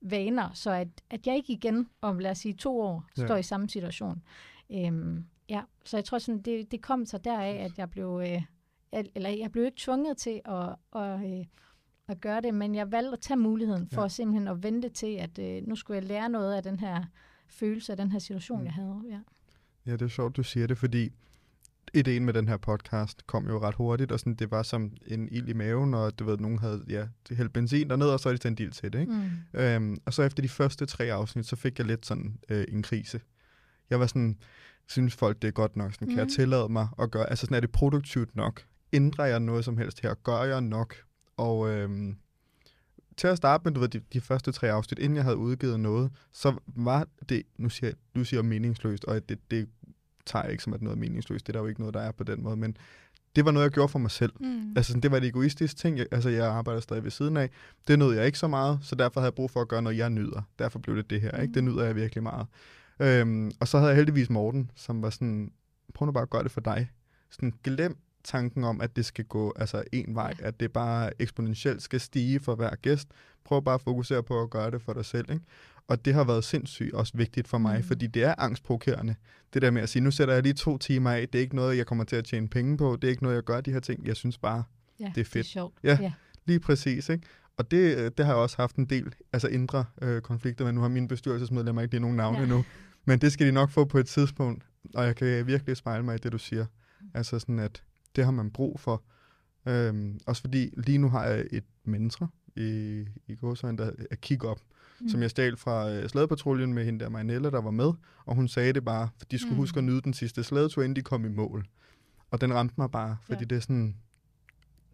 vaner, så at, at jeg ikke igen om, lad os sige, to år Ja. står i samme situation. Øhm, ja, så jeg tror sådan, det, det kom så deraf, at jeg blev, øh, eller jeg blev ikke tvunget til at, at, øh, at gøre det, men jeg valgte at tage muligheden for Ja. simpelthen at vente til, at øh, nu skulle jeg lære noget af den her følelse af den her situation, mm. jeg havde. Ja. Ja, det er sjovt, du siger det, fordi ideen med den her podcast kom jo ret hurtigt, og sådan, det var som en ild i maven, og du ved, nogen havde ja, hældt benzin derned, og så er de tændt ild til det. Ikke? Mm. Øhm, og så efter de første tre afsnit, så fik jeg lidt sådan øh, en krise. Jeg var sådan, synes folk, det er godt nok? Sådan, kan jeg Mhm. tillade mig at gøre, altså sådan, er det produktivt nok? Ændrer jeg noget som helst her? Gør jeg nok? Og øhm, til at starte med, du ved, de, de første tre afsnit, inden jeg havde udgivet noget, så var det, nu siger du siger meningsløst, og det, det tager jeg ikke som at noget meningsløst, det er der jo ikke noget, der er på den måde, men det var noget, jeg gjorde for mig selv. Mm. Altså, sådan, det var et egoistisk ting. Jeg, altså, jeg arbejder stadig ved siden af. Det nød jeg ikke så meget, så derfor havde jeg brug for at gøre noget, jeg nyder. Derfor blev det det her, ikke? Det Mm. nyder jeg virkelig meget. Øhm, og så havde jeg heldigvis Morten, som var sådan, prøv nu bare at gøre det for dig. Sådan, glem tanken om, at det skal gå altså en vej, Ja. at det bare eksponentielt skal stige for hver gæst. Prøv bare at fokusere på at gøre det for dig selv, ikke? Og det har været sindssygt også vigtigt for mig, Mm. fordi det er angstprovokerende. Det der med at sige, nu sætter jeg lige to timer af, det er ikke noget, jeg kommer til at tjene penge på, det er ikke noget, jeg gør de her ting. Jeg synes bare, ja, det er Det fedt. er sjovt. Ja. ja. Lige præcis, ikke? Og det, øh, det har jeg også haft en del altså indre øh, konflikter med. Nu har mine bestyrelsesmedlemmer ikke lige nogen navne ja. Endnu. Men det skal de nok få på et tidspunkt. Og jeg kan virkelig spejle mig i det, du siger. Altså sådan, at det har man brug for. Øhm, også fordi lige nu har jeg et menneske i, i gåsøjne, der er kick up, mm. som jeg stjal fra øh, slædepatruljen med hende der Marinella, der var med. Og hun sagde det bare, for de skulle mm. Huske at nyde den sidste slædetur, inden de kom i mål. Og den ramte mig bare, fordi ja. Det er sådan,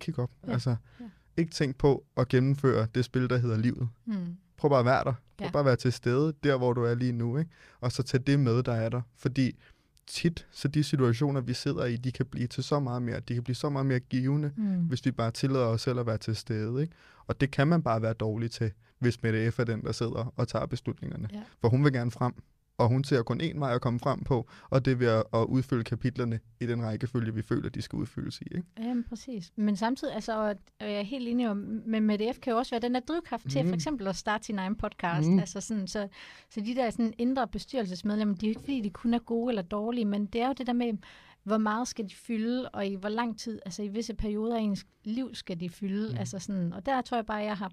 up. Ja. Ja. Altså, Ja. ikke tænk på at gennemføre det spil, der hedder livet. Mm. Prøv bare at være der. Prøv Ja. bare at være til stede, der hvor du er lige nu. Ikke? Og så tag det med, der er der. Fordi tit, så de situationer, vi sidder i, de kan blive til så meget mere. De kan blive så meget mere givende, Mm. hvis vi bare tillader os selv at være til stede. Ikke? Og det kan man bare være dårlig til, hvis Mette F. er den, der sidder og tager beslutningerne. Ja. For hun vil gerne frem, og hun ser kun én vej at komme frem på, og det er ved at, at udfylde kapitlerne i den rækkefølge, vi føler, de skal udfyldes i. Ikke? Jamen, præcis. Men samtidig, altså, og jeg er helt enig med DF kan jo også være den der drivkraft til Mm. for eksempel at starte sin egen podcast. Mm. Altså sådan, så, så de der sådan indre bestyrelsesmedlemmer, de er jo ikke fordi, de kun er gode eller dårlige, men det er jo det der med, hvor meget skal de fylde, og i hvor lang tid, altså i visse perioder af ens liv skal de fylde. Mm. Mm. Altså sådan, og der tror jeg bare, jeg har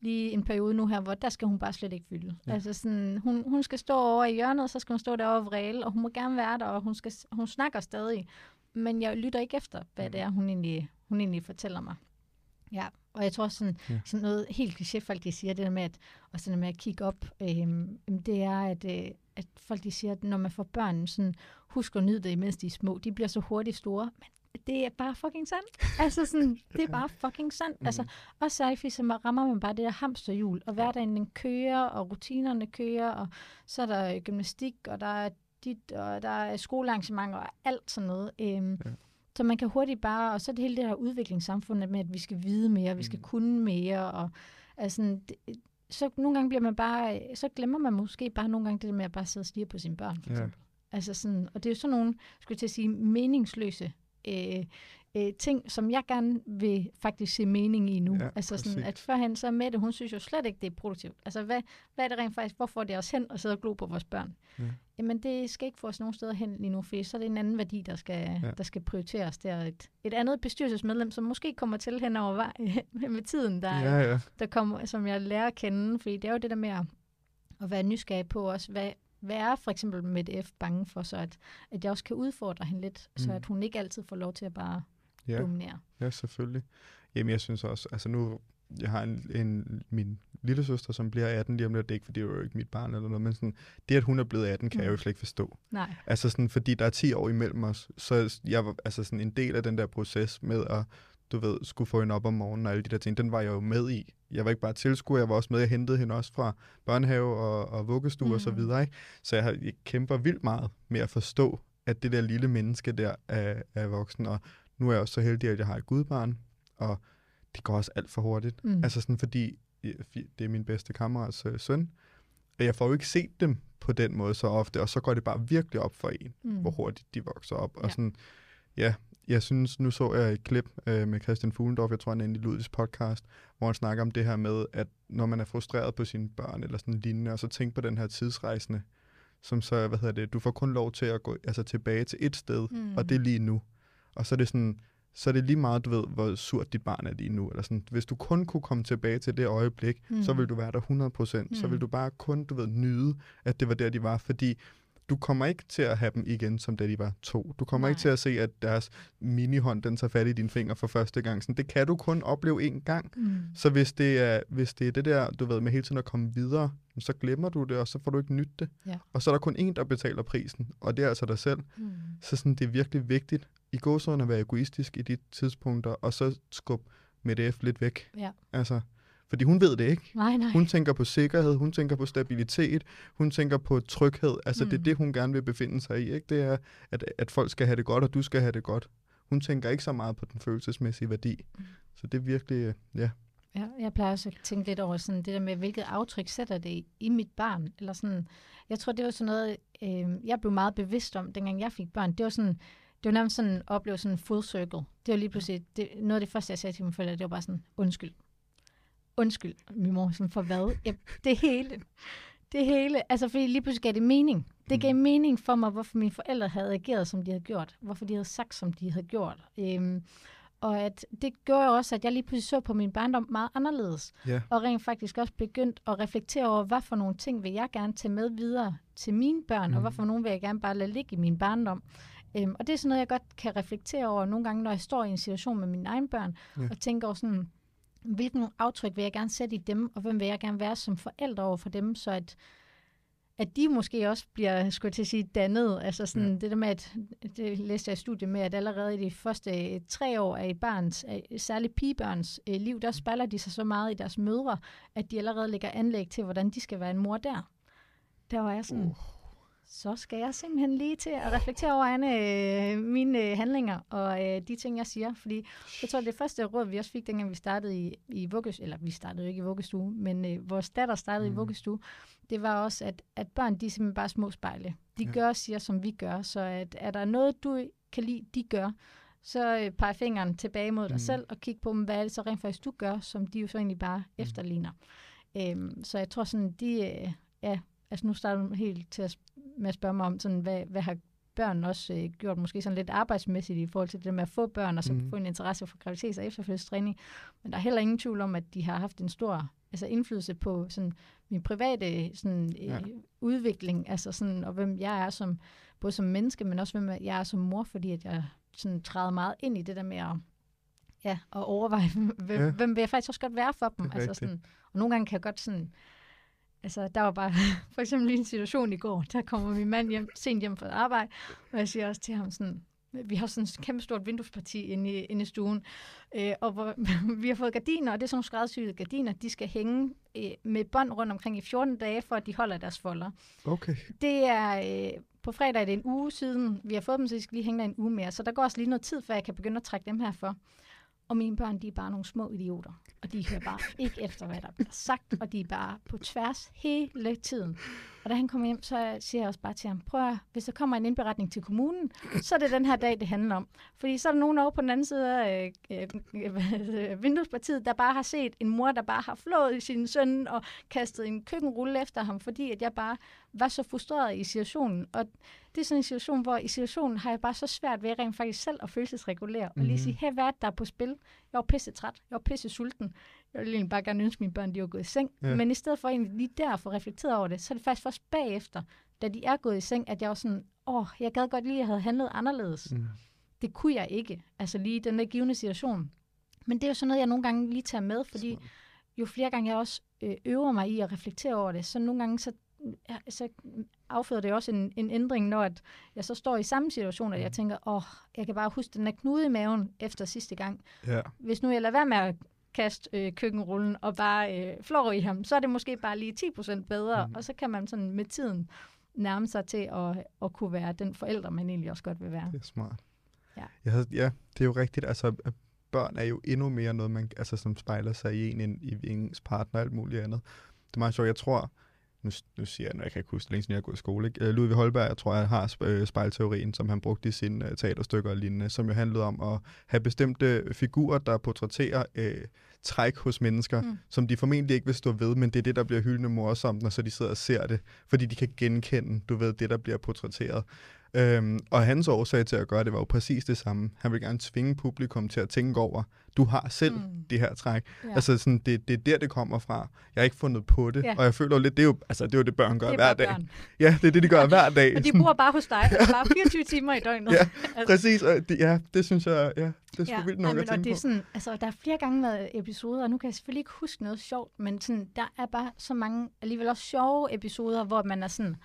lige en periode nu her, hvor der skal hun bare slet ikke fylde. Ja. Altså sådan, hun, hun skal stå over i hjørnet, og så skal hun stå derovre og vrele, og hun må gerne være der, og hun, skal, hun snakker stadig. Men jeg lytter ikke efter, hvad Mm. det er, hun egentlig, hun egentlig fortæller mig. Ja, og jeg tror sådan, Ja. sådan noget helt kliché, folk de siger, det der med at, og sådan med at kigge op, jamen, det er, at, øh, at folk de siger, at når man får børn, sådan, husk at nyde det, imens de er små. De bliver så hurtigt store, men det er bare fucking sandt. altså sådan, det er bare fucking sandt. Mm. Altså, også særligt, fordi så rammer man bare det der hamsterhjul, og hverdagen den kører, og rutinerne kører, og så er der gymnastik, og der er dit, og der er skolearrangementer, og alt sådan noget. Øhm, Ja. Så man kan hurtigt bare, og så er det hele det her udviklingssamfund med, at vi skal vide mere, vi skal Mm. kunne mere, og altså, det, så nogle gange bliver man bare, så glemmer man måske bare nogle gange det der med at bare sidde og stige på sine børn, for Ja. eksempel. Altså sådan, og det er jo sådan nogle, skulle jeg til at sige, meningsløse øh, øh, ting, som jeg gerne vil faktisk se mening i nu. Ja, altså sådan, præcis. at førhen så Mette, hun synes jo slet ikke, det er produktivt. Altså hvad, hvad er det rent faktisk, hvor får det os hen og sidde og glo på vores børn? Ja. Jamen det skal ikke få os nogen steder hen lige nu, for så er det en anden værdi, der skal, Ja. der skal prioriteres. Der er et, et andet bestyrelsesmedlem, som måske kommer til hen over vej, med tiden, der, Ja, ja. der kommer, som jeg lærer at kende, fordi det er jo det der med at, at være nysgerrig på også, hvad, er for eksempel med F bange for, så at, at jeg også kan udfordre hende lidt, mm. så at hun ikke altid får lov til at bare ja. dominere. Ja, selvfølgelig. Jamen, jeg synes også, altså nu, jeg har en, en min lille søster, som bliver 18 lige om lidt, det er ikke, fordi det er jo ikke mit barn eller noget, men sådan, det, at hun er blevet 18, kan mm. jeg jo slet ikke forstå. Nej. Altså sådan, fordi der er 10 år imellem os, så jeg var altså sådan en del af den der proces med at, du ved, skulle få hende op om morgenen og alle de der ting, den var jeg jo med i. Jeg var ikke bare tilskuer, jeg var også med, jeg hentede hende også fra børnehave og, og vuggestue mm. og så Mm. videre, ikke? Så jeg, har, jeg kæmper vildt meget med at forstå, at det der lille menneske der er, er voksen, og nu er jeg også så heldig, at jeg har et gudbarn, og det går også alt for hurtigt. Mm. Altså sådan, fordi det er min bedste kammerats øh, søn, og jeg får jo ikke set dem på den måde så ofte, og så går det bare virkelig op for en, mm. hvor hurtigt de vokser op. Og Ja. sådan, ja, jeg synes, nu så jeg et klip øh, med Christian Fuglendorf, jeg tror han er inde i Ludvigs podcast, hvor han snakker om det her med, at når man er frustreret på sine børn eller sådan lignende, og så tænk på den her tidsrejsende, som så, hvad hedder det, du får kun lov til at gå altså tilbage til et sted, mm. og det er lige nu. Og så er det sådan, så er det lige meget, du ved, hvor surt dit barn er lige nu. Eller sådan. Hvis du kun kunne komme tilbage til det øjeblik, mm. så vil du være der 100%. Mm. Så vil du bare kun, du ved, nyde, at det var der, de var. Fordi du kommer ikke til at have dem igen, som da de var to. Du kommer Nej. ikke til at se, at deres minihånd, den tager fat i dine fingre for første gang. Sådan, det kan du kun opleve én gang. Mm. Så hvis det, er, hvis det er det der, du ved, med hele tiden at komme videre, så glemmer du det, og så får du ikke nyt det. Ja. Og så er der kun én, der betaler prisen, og det er altså dig selv. Mm. Så sådan, det er virkelig vigtigt i gåsøjne at være egoistisk i de tidspunkter, og så skubbe med F lidt væk. Ja. Altså, fordi hun ved det ikke. Nej, nej. Hun tænker på sikkerhed, hun tænker på stabilitet, hun tænker på tryghed. Altså mm. det er det, hun gerne vil befinde sig i. Ikke? Det er, at, at folk skal have det godt, og du skal have det godt. Hun tænker ikke så meget på den følelsesmæssige værdi. Mm. Så det er virkelig, ja. Ja, jeg plejer også at tænke lidt over sådan, det der med, hvilket aftryk sætter det i, mit barn. Eller sådan, jeg tror, det var sådan noget, øh, jeg blev meget bevidst om, dengang jeg fik børn. Det var sådan, det var nærmest sådan at opleve sådan en full circle. Det var lige pludselig, det, noget af det første, jeg sagde til mine forældre, det var bare sådan, undskyld undskyld, min mor, sådan, for hvad? Ja, det hele. Det hele. Altså, fordi lige pludselig gav det mening. Det gav mm. mening for mig, hvorfor mine forældre havde ageret, som de havde gjort. Hvorfor de havde sagt, som de havde gjort. Øhm, og at det gjorde også, at jeg lige pludselig så på min barndom meget anderledes. Yeah. Og rent faktisk også begyndt at reflektere over, hvad for nogle ting vil jeg gerne tage med videre til mine børn, mm. og hvad for nogle vil jeg gerne bare lade ligge i min barndom. Øhm, og det er sådan noget, jeg godt kan reflektere over nogle gange, når jeg står i en situation med mine egne børn, yeah. og tænker over sådan, hvilken aftryk vil jeg gerne sætte i dem, og hvem vil jeg gerne være som forældre over for dem, så at, at de måske også bliver, skulle jeg til at sige, dannet. Altså sådan ja. det der med, at det læste jeg i studiet med, at allerede i de første øh, tre år af et barns, særligt pigebørns øh, liv, der spiller de sig så meget i deres mødre, at de allerede lægger anlæg til, hvordan de skal være en mor der. Der var jeg sådan, uh så skal jeg simpelthen lige til at reflektere over Anne, øh, mine øh, handlinger og øh, de ting, jeg siger. Fordi jeg tror, det første råd, vi også fik, dengang vi startede i, i vuggestue, eller vi startede jo ikke i vuggestue, men øh, vores datter startede mm. i vuggestue, det var også, at, at børn, de er simpelthen bare små spejle. De ja. gør og siger, som vi gør. Så at, er der noget, du kan lide, de gør, så øh, peger fingeren tilbage mod dig mm. selv og kig på dem, hvad er det så rent faktisk, du gør, som de jo så egentlig bare mm. efterligner. Øhm, så jeg tror sådan, de, øh, ja, altså nu starter du helt til at, med at spørge mig om, sådan, hvad, hvad har børn også øh, gjort måske sådan lidt arbejdsmæssigt i forhold til det med at få børn, og så mm. få en interesse for graviditets- og efterfølgelsestræning. Men der er heller ingen tvivl om, at de har haft en stor altså indflydelse på sådan, min private sådan, øh, ja. udvikling, altså sådan, og hvem jeg er som, både som menneske, men også hvem jeg er som mor, fordi at jeg sådan træder meget ind i det der med at, ja, at overveje, hvem, ja. hvem vil jeg faktisk også godt være for dem. Altså sådan, og nogle gange kan jeg godt sådan, Altså, der var bare for eksempel lige en situation i går, der kommer min mand hjem, sent hjem fra arbejde, og jeg siger også til ham sådan, vi har sådan et kæmpe stort vinduesparti inde i, inde i stuen, øh, og hvor, vi har fået gardiner, og det er sådan nogle skræddersyede gardiner, de skal hænge øh, med bånd rundt omkring i 14 dage, for at de holder deres folder. Okay. Det er, øh, på fredag er det en uge siden, vi har fået dem, så de skal lige hænge der en uge mere, så der går også lige noget tid, før jeg kan begynde at trække dem her for. Og mine børn, de er bare nogle små idioter. Og de hører bare ikke efter, hvad der bliver sagt. Og de er bare på tværs hele tiden. Og da han kommer hjem, så siger jeg også bare til ham, prøv at, hvis der kommer en indberetning til kommunen, så er det den her dag, det handler om. Fordi så er der nogen over på den anden side af øh, øh, vinduespartiet, der bare har set en mor, der bare har flået sin søn og kastet en køkkenrulle efter ham, fordi at jeg bare var så frustreret i situationen. Og det er sådan en situation, hvor i situationen har jeg bare så svært ved rent faktisk selv at følelsesregulere. Mm-hmm. Og lige mhm. sige, hey, hvad er det, der er på spil? Jeg var pisse træt. Jeg var pisse sulten. Jeg ville egentlig bare gerne ønske, at mine børn de var gået i seng. Ja. Men i stedet for egentlig lige der at få reflekteret over det, så er det faktisk først bagefter, da de er gået i seng, at jeg var sådan, åh, jeg gad godt lige, at jeg havde handlet anderledes. Mm. Det kunne jeg ikke. Altså lige den der givende situation. Men det er jo sådan noget, jeg nogle gange lige tager med, fordi jo flere gange jeg også øh, øver mig i at reflektere over det, så nogle gange så så afføder det også en, en ændring, når at jeg så står i samme situation, at jeg mm. tænker, åh, oh, jeg kan bare huske den der knude i maven efter sidste gang. Ja. Hvis nu jeg lader være med at kaste øh, køkkenrullen og bare øh, flår i ham, så er det måske bare lige 10% bedre, mm. og så kan man sådan med tiden nærme sig til at, at kunne være den forælder, man egentlig også godt vil være. Det er smart. Ja, ja, ja det er jo rigtigt. Altså, børn er jo endnu mere noget, man, altså, som spejler sig i en, i ens partner og alt muligt andet. Det er meget sjovt. Jeg tror, nu, nu siger jeg, når jeg kan ikke huske længe siden jeg har gået i skole, ikke? Øh, Ludvig Holberg, jeg tror, jeg har øh, spejlteorien, som han brugte i sine uh, teaterstykker og lignende, som jo handlede om at have bestemte figurer, der portrætterer øh, træk hos mennesker, mm. som de formentlig ikke vil stå ved, men det er det, der bliver hyldende morsomt, når så de sidder og ser det, fordi de kan genkende, du ved, det, der bliver portrætteret. Øhm, og hans årsag til at gøre det var jo præcis det samme. Han vil gerne tvinge publikum til at tænke over, du har selv mm. det her træk. Ja. Altså sådan, det, det er der, det kommer fra. Jeg har ikke fundet på det, ja. og jeg føler lidt, det er jo, altså, det er jo det, børn gør det hver dag. Børn. Ja, det er det, de gør hver dag. og de bor bare hos dig, ja. bare 24 timer i døgnet. ja, altså. præcis. Og det, ja, det synes jeg, ja, det er sgu ja, vildt nok men, at tænke det er sådan, altså, der er flere gange været episoder, og nu kan jeg selvfølgelig ikke huske noget sjovt, men sådan, der er bare så mange alligevel også sjove episoder, hvor man er sådan,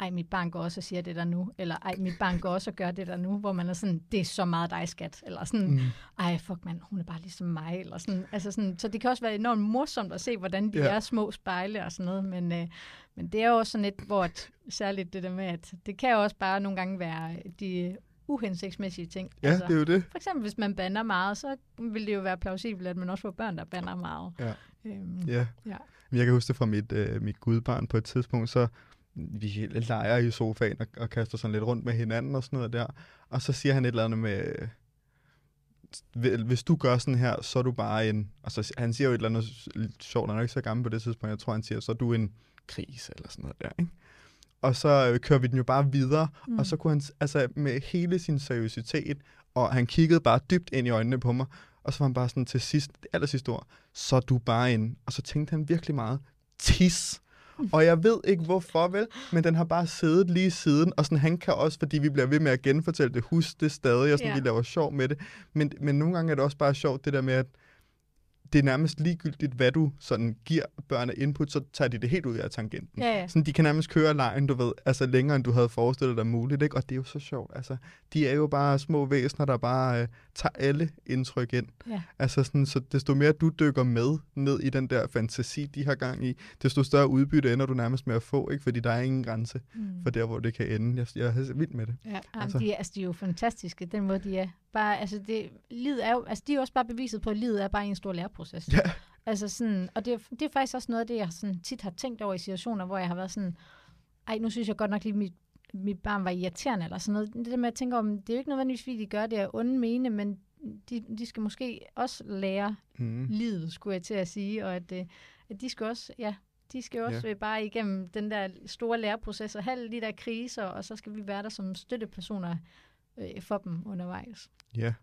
ej, mit barn går også og siger det der nu, eller ej, mit barn går også og gør det der nu, hvor man er sådan, det er så meget dig, skat, eller sådan, mm. ej, fuck mand, hun er bare ligesom mig, eller sådan, altså sådan, så det kan også være enormt morsomt at se, hvordan de ja. er små spejle og sådan noget, men, øh, men det er jo også sådan et, hvor et, særligt det der med, at det kan jo også bare nogle gange være de uhensigtsmæssige ting. Ja, altså, det er jo det. For eksempel, hvis man bander meget, så vil det jo være plausibelt, at man også får børn, der bander meget. Ja. Øhm, ja. ja. Jeg kan huske det fra mit, øh, mit gudbarn på et tidspunkt, så vi leger i sofaen og, og kaster sådan lidt rundt med hinanden og sådan noget der. Og så siger han et eller andet med, hvis du gør sådan her, så er du bare en... Altså, han siger jo et eller andet sjovt, han er ikke så gammel på det tidspunkt, jeg tror, han siger, så er du en kris eller sådan noget der, ikke? Og så øh, kører vi den jo bare videre, mm. og så kunne han, altså med hele sin seriøsitet, og han kiggede bare dybt ind i øjnene på mig, og så var han bare sådan til sidst, det aller sidste ord, så er du bare en... Og så tænkte han virkelig meget, tis. Og jeg ved ikke hvorfor, vel, men den har bare siddet lige siden, og sådan, han kan også, fordi vi bliver ved med at genfortælle det, huske det stadig, og sådan, ja. vi laver sjov med det. Men, men nogle gange er det også bare sjovt, det der med, at det er nærmest ligegyldigt, hvad du sådan giver børn af input, så tager de det helt ud af tangenten. Ja, ja. Sådan, de kan nærmest køre lejen, du ved, altså længere, end du havde forestillet dig muligt, ikke? Og det er jo så sjovt, altså. De er jo bare små væsener, der bare øh, tager alle indtryk ind. Ja. Altså sådan, så desto mere du dykker med ned i den der fantasi, de har gang i, desto større udbytte ender du nærmest med at få, ikke? Fordi der er ingen grænse mm. for der, hvor det kan ende. Jeg, jeg er vild med det. Ja, altså. De, er, altså, de er jo fantastiske, den måde, de er. Bare, altså, det, livet er jo, altså, de er jo også bare beviset på, at livet er bare en stor læreproces. Ja. Altså sådan, og det, det er faktisk også noget af det, jeg sådan tit har tænkt over i situationer, hvor jeg har været sådan, ej, nu synes jeg godt nok lige, mit, mit barn var irriterende, eller sådan noget. Det der med at tænke om, det er jo ikke nødvendigvis, fordi de gør det af onde mene, men de, de skal måske også lære mm. livet, skulle jeg til at sige, og at, øh, at de skal også, ja, de skal også ja. bare igennem den der store læreproces og have de der kriser, og så skal vi være der som støttepersoner øh, for dem undervejs. Ja.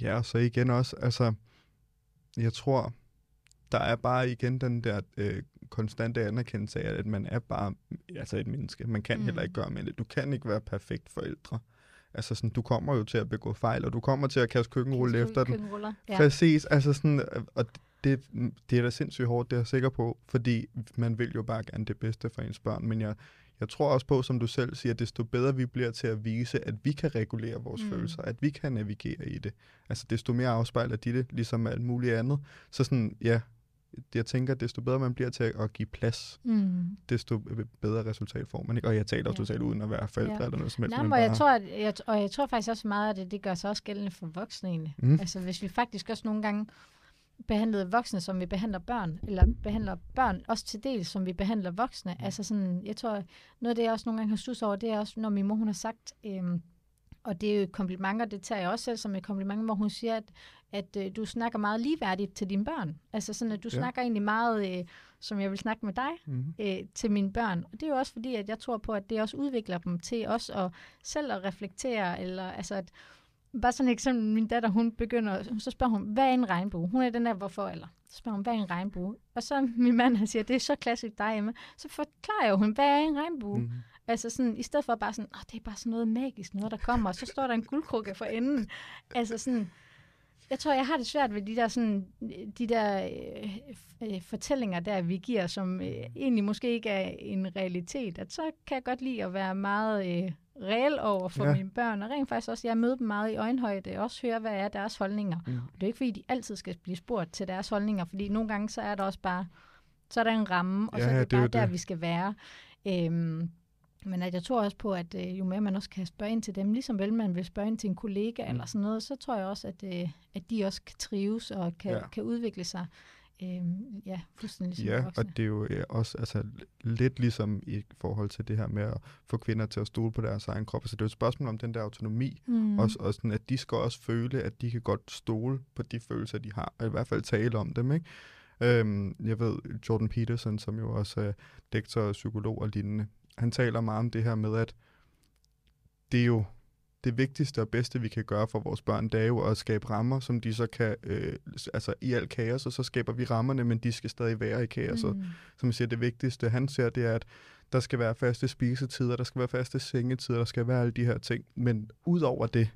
Ja, og så igen også, altså, jeg tror, der er bare igen den der øh, konstante anerkendelse af, at man er bare altså et menneske. Man kan mm. heller ikke gøre med det. Du kan ikke være perfekt forældre. Altså sådan, du kommer jo til at begå fejl, og du kommer til at kaste køkkenrulle efter den. Ja. Præcis, altså sådan, og det, det er da sindssygt hårdt, det er jeg sikker på, fordi man vil jo bare gerne det bedste for ens børn, men jeg, jeg tror også på, som du selv siger, at desto bedre vi bliver til at vise, at vi kan regulere vores mm. følelser, at vi kan navigere i det. Altså desto mere afspejler de det, ligesom alt muligt andet. Så sådan, ja, jeg tænker, at desto bedre man bliver til at give plads, mm. desto bedre resultat får man. Ikke? Og jeg taler også ja. totalt uden at være forældre ja. eller noget som helst. Nej, men bare... jeg tror, at, jeg, og jeg tror faktisk også meget, at det, det gør sig også gældende for voksne egentlig. Mm. Altså hvis vi faktisk også nogle gange behandlede voksne, som vi behandler børn, eller behandler børn også til del, som vi behandler voksne. Mm. Altså sådan, jeg tror, noget af det, jeg også nogle gange har stus over, det er også, når min mor hun har sagt, øhm, og det er jo komplimenter, det tager jeg også selv som et kompliment, hvor hun siger, at, at øh, du snakker meget ligeværdigt til dine børn. Altså sådan, at du ja. snakker egentlig meget, øh, som jeg vil snakke med dig, mm-hmm. øh, til mine børn. Og det er jo også fordi, at jeg tror på, at det også udvikler dem til også at selv at reflektere, eller altså at bare sådan et eksempel, min datter, hun begynder, så spørger hun, hvad er en regnbue? Hun er den der, hvorfor eller? Så spørger hun, hvad er en regnbue? Og så min mand, han siger, det er så klassisk dig, Emma. Så forklarer jeg hun, hvad er en regnbue? Mm. Altså sådan, i stedet for bare sådan, oh, det er bare sådan noget magisk, noget der kommer, og så står der en guldkrukke for enden. Altså sådan, jeg tror, jeg har det svært ved de der, sådan, de der øh, øh, fortællinger, der vi giver, som øh, egentlig måske ikke er en realitet. At så kan jeg godt lide at være meget øh, reel over for ja. mine børn, og rent faktisk også, jeg møder dem meget i øjenhøjde, og også høre, hvad er deres holdninger. Mm. Og det er ikke, fordi de altid skal blive spurgt til deres holdninger, fordi nogle gange, så er der også bare, så er der en ramme, og ja, så er det, det bare der, det. vi skal være. Øhm, men at jeg tror også på, at øh, jo mere man også kan spørge ind til dem, ligesom vel man vil spørge ind til en kollega mm. eller sådan noget, så tror jeg også, at, øh, at de også kan trives og kan, ja. kan udvikle sig øh, ja, fuldstændig ligesom Ja, voksne. og det er jo øh, også altså, lidt ligesom i forhold til det her med at få kvinder til at stole på deres egen krop. Altså, det er jo et spørgsmål om den der autonomi, mm. også, og sådan, at de skal også føle, at de kan godt stole på de følelser, de har, og i hvert fald tale om dem, ikke? Øhm, jeg ved, Jordan Peterson, som jo også er lektor, psykolog og lignende, han taler meget om det her med, at det er jo det vigtigste og bedste, vi kan gøre for vores børn, det er jo at skabe rammer, som de så kan, øh, altså i alt kaos, og så skaber vi rammerne, men de skal stadig være i kaoset. Mm. Som jeg siger, det vigtigste, han ser, det er, at der skal være faste spisetider, der skal være faste sengetider, der skal være alle de her ting. Men ud over det,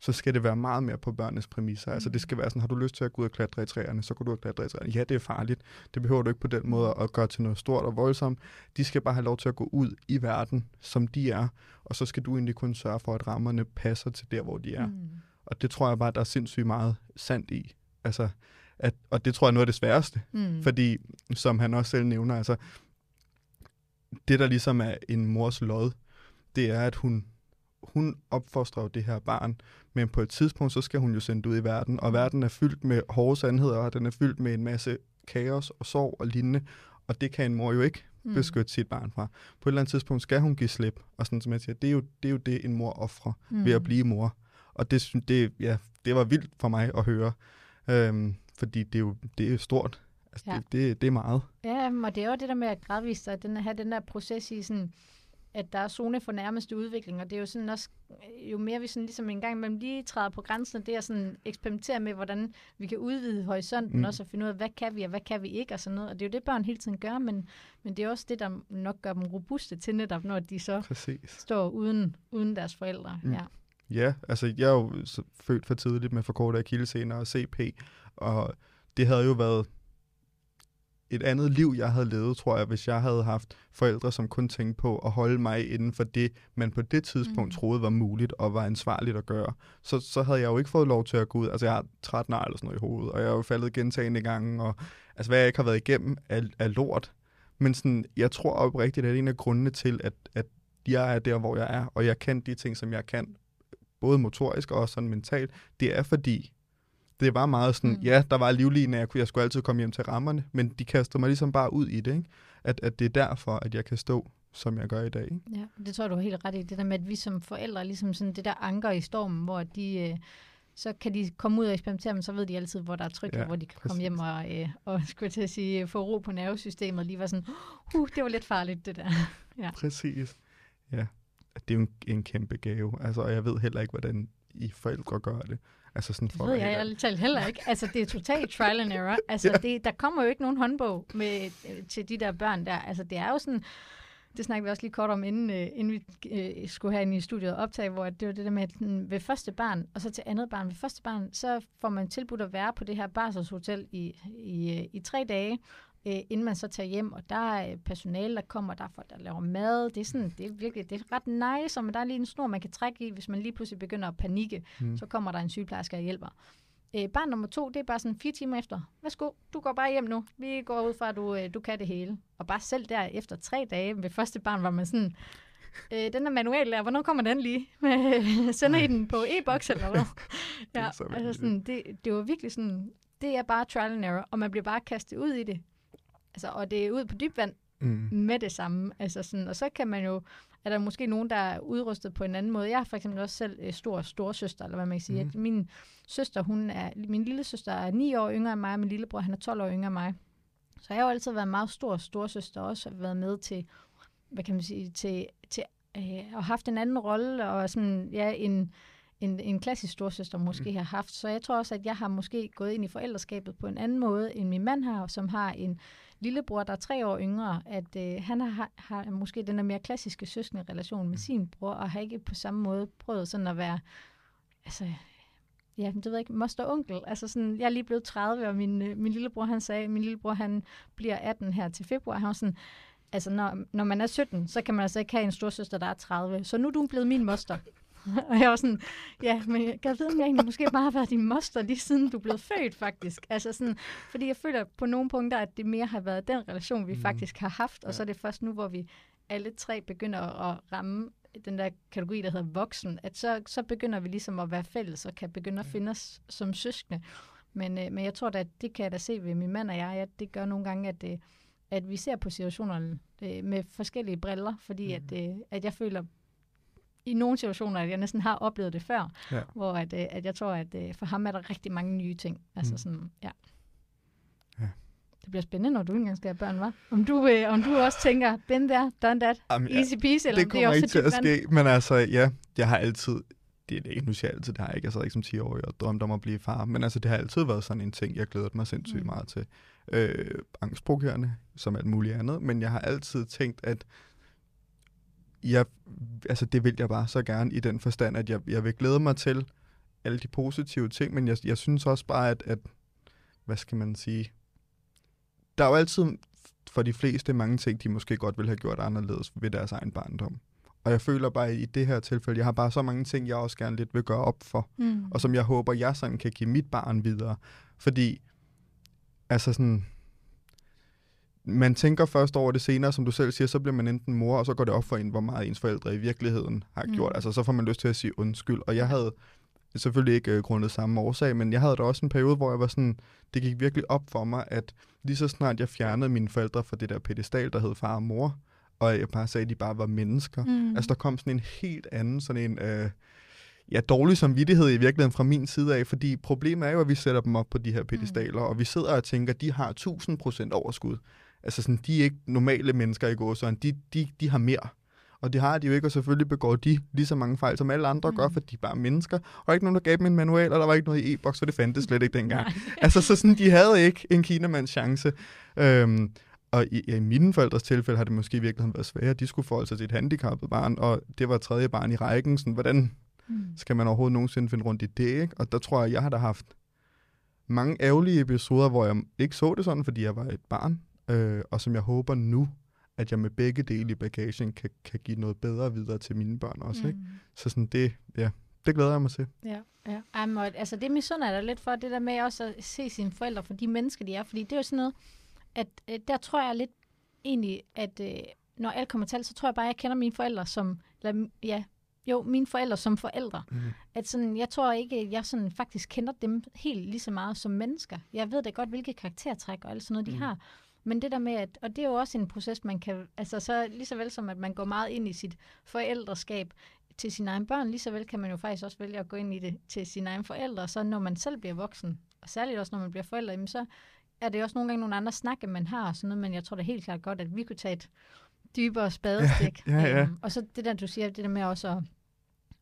så skal det være meget mere på børnenes præmisser. Altså det skal være sådan, har du lyst til at gå ud og klatre i træerne, så kan du og klatre i træerne. Ja, det er farligt. Det behøver du ikke på den måde at gøre til noget stort og voldsomt. De skal bare have lov til at gå ud i verden, som de er, og så skal du egentlig kun sørge for, at rammerne passer til der, hvor de er. Mm. Og det tror jeg bare, der er sindssygt meget sandt i. Altså, at, og det tror jeg er noget af det sværeste. Mm. Fordi, som han også selv nævner, altså, det der ligesom er en mors lod, det er, at hun, hun opfostrer jo det her barn, men på et tidspunkt, så skal hun jo sende det ud i verden, og verden er fyldt med hårde sandheder, og den er fyldt med en masse kaos og sorg og lignende, og det kan en mor jo ikke mm. beskytte sit barn fra. På et eller andet tidspunkt skal hun give slip, og sådan som jeg siger, det er jo det, er jo det en mor offrer mm. ved at blive mor. Og det, det, ja, det var vildt for mig at høre, øhm, fordi det er jo det er stort. Altså, Ja. det, det, det er meget. Ja, og det er jo det der med at gradvist at den, have den der proces i sådan, at der er zone for nærmeste udvikling, og det er jo sådan også, jo mere vi sådan ligesom en gang imellem lige træder på grænsen, det er sådan eksperimentere med, hvordan vi kan udvide horisonten Mm. også, og finde ud af, hvad kan vi, og hvad kan vi ikke, og sådan noget. Og det er jo det, børn hele tiden gør, men, men det er også det, der nok gør dem robuste til netop, når de så Præcis. står uden, uden deres forældre. Mm. Ja. Ja, altså jeg er jo født for tidligt med forkortet akillescener og CP, og det havde jo været et andet liv, jeg havde levet, tror jeg, hvis jeg havde haft forældre, som kun tænkte på at holde mig inden for det, man på det tidspunkt Mm. troede var muligt og var ansvarligt at gøre. Så, så havde jeg jo ikke fået lov til at gå ud. Altså jeg har 13 år eller sådan noget i hovedet, og jeg har jo faldet gentagende gange, og altså hvad jeg ikke har været igennem er, er lort. Men sådan, jeg tror oprigtigt, at en af grundene til, at, at jeg er der, hvor jeg er, og jeg kan de ting, som jeg kan, både motorisk og sådan mentalt, det er fordi, det var meget sådan, Mm. ja, der var livline, jeg, kunne, jeg skulle altid komme hjem til rammerne, men de kastede mig ligesom bare ud i det, ikke? At, at det er derfor, at jeg kan stå, som jeg gør i dag. Ikke? Ja, det tror jeg, du har helt ret i. Det der med, at vi som forældre ligesom sådan det der anker i stormen, hvor de, øh, så kan de komme ud og eksperimentere, men så ved de altid, hvor der er trygt, Ja, og hvor de kan komme præcis. hjem og, øh, og skulle til at sige, få ro på nervesystemet, lige var sådan, uh, det var lidt farligt, det der. Ja. Præcis. Ja, det er jo en, en kæmpe gave, altså, og jeg ved heller ikke, hvordan I forældre gør det. Altså sådan Det for ved at jeg helt ærligt talt heller ikke. Altså, det er totalt trial and error. Altså, Ja. det, der kommer jo ikke nogen håndbog med, øh, til de der børn der. Altså, det er jo sådan... Det snakkede vi også lige kort om, inden, øh, inden vi øh, skulle have i studiet optage, hvor det var det der med, at sådan, ved første barn, og så til andet barn. Ved første barn, så får man tilbudt at være på det her barselshotel i, i, i tre dage, øh, inden man så tager hjem, og der er øh, personale, der kommer, der er folk, der laver mad. Det er, sådan, det er virkelig det er ret nice, og der er lige en snor, man kan trække i, hvis man lige pludselig begynder at panikke Mm. så kommer der en sygeplejerske og hjælper. Øh, barn nummer to, det er bare sådan fire timer efter. Værsgo, du går bare hjem nu. Vi går ud fra, at du, øh, du kan det hele. Og bare selv der efter tre dage ved første barn var man sådan, øh, den er manual der, hvornår kommer den lige? Sender I den på e-boks eller hvad? er ja, så altså sådan, det, det var virkelig sådan, det er bare trial and error, og man bliver bare kastet ud i det. Altså, og det er ud på dyb vand Mm. med det samme. Altså sådan, og så kan man jo, er der måske nogen, der er udrustet på en anden måde. Jeg har for eksempel også selv øh, stor storsøster, eller hvad man kan sige. Mm. At min søster, hun er, min lille søster er 9 år yngre end mig, og min lillebror, han er 12 år yngre end mig. Så jeg har jo altid været meget stor storsøster, og også været med til, hvad kan man sige, til, til øh, og haft en anden rolle, og sådan, ja, en, en, en klassisk storsøster måske mm. har haft. Så jeg tror også, at jeg har måske gået ind i forældreskabet på en anden måde, end min mand har, som har en lillebror, der er tre år yngre, at øh, han har, har måske den der mere klassiske søskende relation med sin bror, og har ikke på samme måde prøvet sådan at være, altså, ja, det ved jeg ikke, moster onkel. Altså sådan, jeg er lige blevet 30, og min, øh, min lillebror, han sagde, min lillebror, han bliver 18 her til februar, han var sådan, altså når, når man er 17, så kan man altså ikke have en storsøster, der er 30, så nu er du blevet min moster. og jeg var sådan, ja, men jeg kan vide, om jeg egentlig måske bare har været din moster lige siden du blev født, faktisk. Altså sådan, fordi jeg føler på nogle punkter, at det mere har været den relation, vi Mm. faktisk har haft, og Ja. så er det først nu, hvor vi alle tre begynder at ramme den der kategori, der hedder voksen, at så, så begynder vi ligesom at være fælles og kan begynde at finde os som søskende. Men, øh, men jeg tror da, at det kan jeg da se ved min mand og jeg, at det gør nogle gange, at, øh, at vi ser på situationerne øh, med forskellige briller, fordi mm. at, øh, at jeg føler i nogle situationer, at jeg næsten har oplevet det før, ja. hvor at, øh, at jeg tror, at øh, for ham er der rigtig mange nye ting. Altså mm. sådan, ja. ja. Det bliver spændende, når du engang skal have børn, var? Om du, øh, om du også tænker, been there, done that, Jamen, ja, easy peasy, eller det kommer det er ikke til at ske, men altså, ja, jeg har altid, det er det ikke, nu siger jeg altid, det har jeg ikke, jeg sad ikke som 10 år og drømt om at blive far, men altså, det har altid været sådan en ting, jeg glæder mig sindssygt mm. meget til. Øh, angstprovokerende, som alt muligt andet, men jeg har altid tænkt, at jeg, altså det vil jeg bare så gerne i den forstand, at jeg, jeg vil glæde mig til alle de positive ting, men jeg, jeg synes også bare, at, at, hvad skal man sige, der er jo altid for de fleste mange ting, de måske godt ville have gjort anderledes ved deres egen barndom. Og jeg føler bare at i det her tilfælde, jeg har bare så mange ting, jeg også gerne lidt vil gøre op for, mm. og som jeg håber, jeg sådan kan give mit barn videre. Fordi, altså sådan, man tænker først over det senere, som du selv siger, så bliver man enten mor, og så går det op for en, hvor meget ens forældre i virkeligheden har mm. gjort. Altså, så får man lyst til at sige undskyld. Og jeg havde selvfølgelig ikke øh, grundet samme årsag, men jeg havde da også en periode, hvor jeg var sådan, det gik virkelig op for mig, at lige så snart jeg fjernede mine forældre fra det der pedestal, der hed far og mor, og jeg bare sagde, at de bare var mennesker. Mm. Altså, der kom sådan en helt anden, sådan en... Øh, ja, dårlig samvittighed i virkeligheden fra min side af, fordi problemet er jo, at vi sætter dem op på de her pedestaler, mm. og vi sidder og tænker, at de har 1000% overskud. Altså sådan, de er ikke normale mennesker i gåsøjne, de, de, de har mere. Og det har de jo ikke, og selvfølgelig begår de lige så mange fejl, som alle andre mm. gør, for de er bare mennesker. Og ikke nogen, der gav dem en manual, og der var ikke noget i e-boks, for det fandtes slet ikke dengang. altså, så sådan, de havde ikke en kinamands chance. Øhm, og i, i mine forældres tilfælde har det måske virkelig været svært. De skulle forholde sig til et handicappet barn, og det var tredje barn i rækken. Sådan, hvordan mm. skal man overhovedet nogensinde finde rundt i det? Ikke? Og der tror jeg, jeg har da haft mange ærgerlige episoder, hvor jeg ikke så det sådan, fordi jeg var et barn øh, og som jeg håber nu, at jeg med begge dele i bagagen kan, kan give noget bedre videre til mine børn også. Mm. Ikke? Så sådan det, ja, det glæder jeg mig til. Ja, ja. Jamen, altså det misunder jeg lidt for, det der med også at se sine forældre for de mennesker, de er. Fordi det er jo sådan noget, at øh, der tror jeg lidt egentlig, at øh, når alt kommer til, så tror jeg bare, at jeg kender mine forældre som, eller, ja, jo, mine forældre som forældre. Mm. At sådan, jeg tror ikke, at jeg sådan faktisk kender dem helt lige så meget som mennesker. Jeg ved da godt, hvilke karaktertræk og alt sådan noget, de mm. har. Men det der med, at, og det er jo også en proces, man kan, altså så lige så vel som, at man går meget ind i sit forældreskab til sine egne børn, lige så vel kan man jo faktisk også vælge at gå ind i det til sine egne forældre, så når man selv bliver voksen, og særligt også når man bliver forældre, jamen så er det også nogle gange nogle andre snakke, man har og sådan noget, men jeg tror da helt klart godt, at vi kunne tage et dybere spadestik. Ja, ja, ja. Øhm, og så det der, du siger, det der med også at,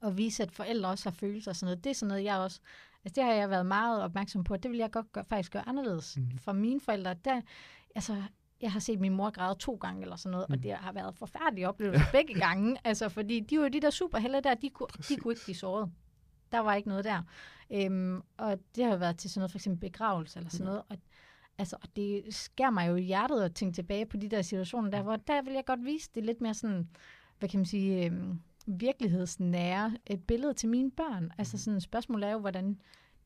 at vise, at forældre også har følelser og sådan noget, det er sådan noget, jeg også, altså det har jeg været meget opmærksom på, at det vil jeg godt gøre, faktisk gøre anderledes mm. for mine forældre. Der, altså, jeg har set min mor græde to gange eller sådan noget, mm. og det har været forfærdelige oplevelser begge gange, altså, fordi de var jo de der superhelte der, de, kunne, de kunne ikke blive såret. Der var ikke noget der. Øhm, og det har været til sådan noget, for eksempel begravelse eller sådan noget, og Altså, og det skærer mig jo i hjertet at tænke tilbage på de der situationer der, hvor der vil jeg godt vise det lidt mere sådan, hvad kan man sige, øhm, virkelighedsnære et billede til mine børn. Altså sådan, spørgsmålet er jo, hvordan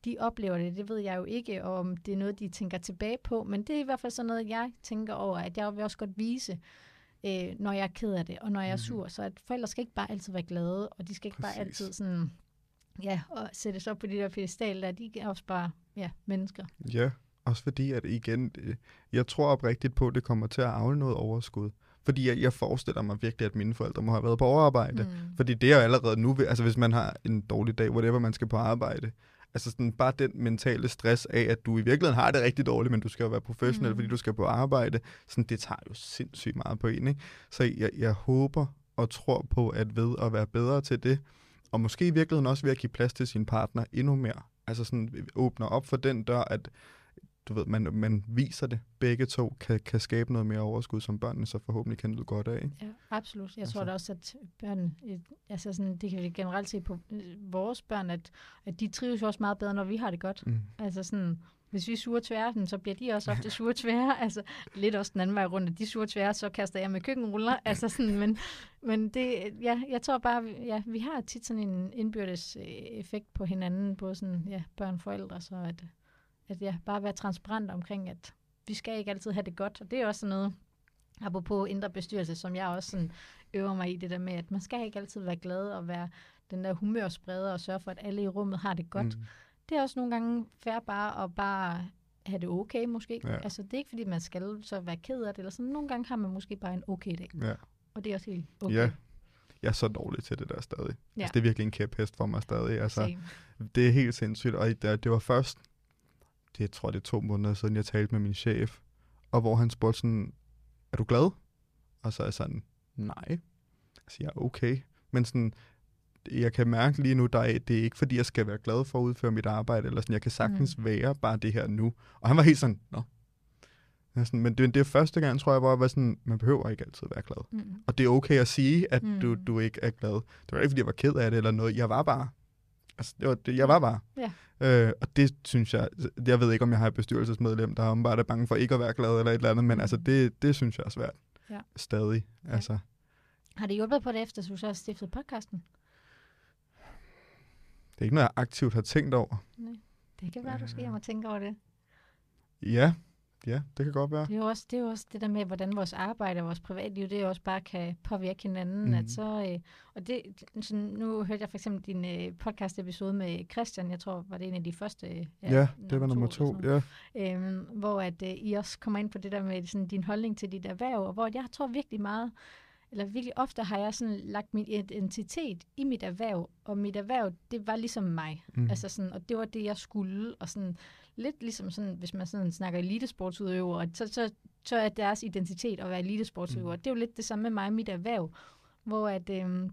de oplever det, det ved jeg jo ikke, og om det er noget, de tænker tilbage på, men det er i hvert fald sådan noget, jeg tænker over, at jeg vil også godt vise, øh, når jeg er ked af det, og når jeg er mhm. sur, så at forældre skal ikke bare altid være glade, og de skal ikke Præcis. bare altid sådan, ja, og sætte sig op på de der pedestal der, de er også bare, ja, mennesker. Ja, også fordi, at igen, øh, jeg tror oprigtigt på, at det kommer til at afle noget overskud. Fordi jeg, jeg forestiller mig virkelig, at mine forældre må have været på overarbejde. Mm. Fordi det er jo allerede nu, altså hvis man har en dårlig dag, whatever man skal på arbejde, Altså sådan bare den mentale stress af, at du i virkeligheden har det rigtig dårligt, men du skal jo være professionel, mm. fordi du skal på arbejde. Sådan, det tager jo sindssygt meget på en. Ikke? Så jeg, jeg håber og tror på, at ved at være bedre til det, og måske i virkeligheden også ved at give plads til sin partner endnu mere. Altså sådan åbner op for den dør, at du ved, man, man viser det. Begge to kan, kan skabe noget mere overskud, som børnene så forhåbentlig kan nyde godt af. Ikke? Ja, absolut. Jeg altså. tror da også, at børn, altså sådan, det kan vi generelt se på øh, vores børn, at, at de trives også meget bedre, når vi har det godt. Mm. Altså sådan, hvis vi er sure tvære, så bliver de også ofte sure tvære. altså lidt også den anden vej rundt, at de sure tvære, så kaster jeg med køkkenruller. altså sådan, men, men det, ja, jeg tror bare, ja, vi har tit sådan en indbyrdes øh, effekt på hinanden, både sådan, ja, børn og forældre, så at, at ja, bare være transparent omkring, at vi skal ikke altid have det godt. Og det er også sådan noget, apropos indre bestyrelse, som jeg også sådan øver mig i det der med, at man skal ikke altid være glad og være den der humørspreder og sørge for, at alle i rummet har det godt. Mm. det er også nogle gange fair bare at bare have det okay måske. Ja. Altså det er ikke fordi, man skal så være ked af det, eller sådan. Nogle gange har man måske bare en okay dag, Ja. og det er også helt okay. ja. Jeg er så dårlig til det der stadig. Ja. Altså, det er virkelig en kæphest for mig stadig. Altså, Same. det er helt sindssygt. Og det, det var først, det, jeg tror det er to måneder siden, jeg talte med min chef, og hvor han spurgte sådan, er du glad? Og så er jeg sådan, nej. Altså, jeg er okay. Men sådan, jeg kan mærke lige nu, der er, det er ikke fordi, jeg skal være glad for at udføre mit arbejde, eller sådan, jeg kan sagtens mm. være bare det her nu. Og han var helt sådan, nå. Er Sådan, men det, det er første gang, tror jeg, hvor jeg var sådan, man behøver ikke altid være glad. Mm. Og det er okay at sige, at Mm. du, du ikke er glad. Det var ikke, fordi jeg var ked af det eller noget. Jeg var bare. Altså, det var, det, jeg var bare. Ja. Øh, og det synes jeg, jeg ved ikke, om jeg har et bestyrelsesmedlem, der er bare er bange for ikke at være glad eller et eller andet, men Mm. altså, det, det synes jeg er svært. Ja. Stadig. Ja. Altså, Har det hjulpet på det, efter du så har stiftet podcasten? det er ikke noget, jeg aktivt har tænkt over. Det kan være, du skal hjem og tænke over det. Ja, ja, det kan godt være. Det er jo også det, er jo også det der med, hvordan vores arbejde og vores privatliv, det også bare kan påvirke hinanden. Mm. At så, øh, og det, så nu hørte jeg for eksempel din øh, podcast-episode med Christian, jeg tror, var det en af de første. Øh, Ja, det var nummer to. sådan Ja. øhm, hvor at øh, I også kommer ind på det der med sådan, din holdning til dit erhverv, og hvor jeg tror virkelig meget, eller virkelig ofte har jeg sådan lagt min identitet i mit erhverv, og mit erhverv, det var ligesom mig. Mm. Altså sådan, og det var det, jeg skulle, og sådan lidt ligesom sådan, hvis man sådan snakker elitesportsudøver, så, så, så er deres identitet at være elitesportsudøver. Mm. Det er jo lidt det samme med mig og mit erhverv, hvor at, øhm,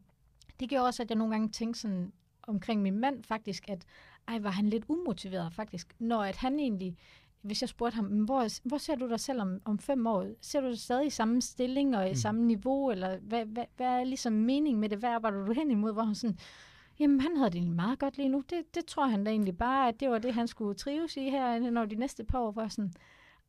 det gjorde også, at jeg nogle gange tænkte sådan omkring min mand faktisk, at ej, var han lidt umotiveret faktisk, når at han egentlig, hvis jeg spurgte ham, "Men hvor, hvor ser du dig selv om, om fem år? Ser du dig stadig i samme stilling og i Mm. samme niveau, eller hvad, hvad, hvad er ligesom meningen med det? Hvad arbejder du hen imod? Hvor han sådan, Jamen, han havde det egentlig meget godt lige nu. Det, det tror han da egentlig bare, at det var det, han skulle trives i her, når de næste par år var sådan,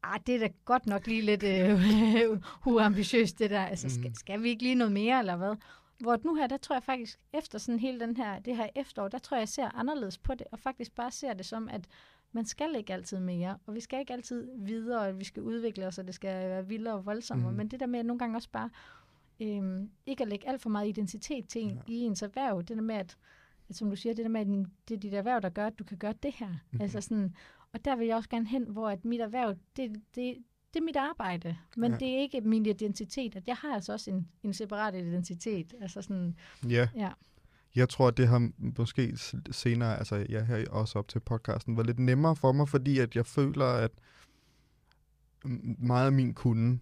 ah, det er da godt nok lige lidt øh, uambitiøst, det der. Altså, skal, Mhm. skal vi ikke lige noget mere, eller hvad? Hvor nu her, der tror jeg faktisk, efter sådan hele den her, det her efterår, der tror jeg, jeg ser anderledes på det, og faktisk bare ser det som, at man skal ikke altid mere, og vi skal ikke altid videre, og vi skal udvikle os, og det skal være vildere og voldsommere, Mhm. men det der med at nogle gange også bare, øhm, ikke at lægge alt for meget identitet til en, Ja. i ens erhverv, det der med, at, at som du siger, det der med, at det er dit erhverv, der gør, at du kan gøre det her. Mhm. Mm-hmm. Altså sådan, og der vil jeg også gerne hen, hvor at mit erhverv, det, det, det er mit arbejde, men Ja. det er ikke min identitet. At jeg har altså også en, en separat identitet. Altså sådan, Ja. ja. Jeg tror, det har måske senere, altså jeg her også op til podcasten, været lidt nemmere for mig, fordi at jeg føler, at meget af min kunde,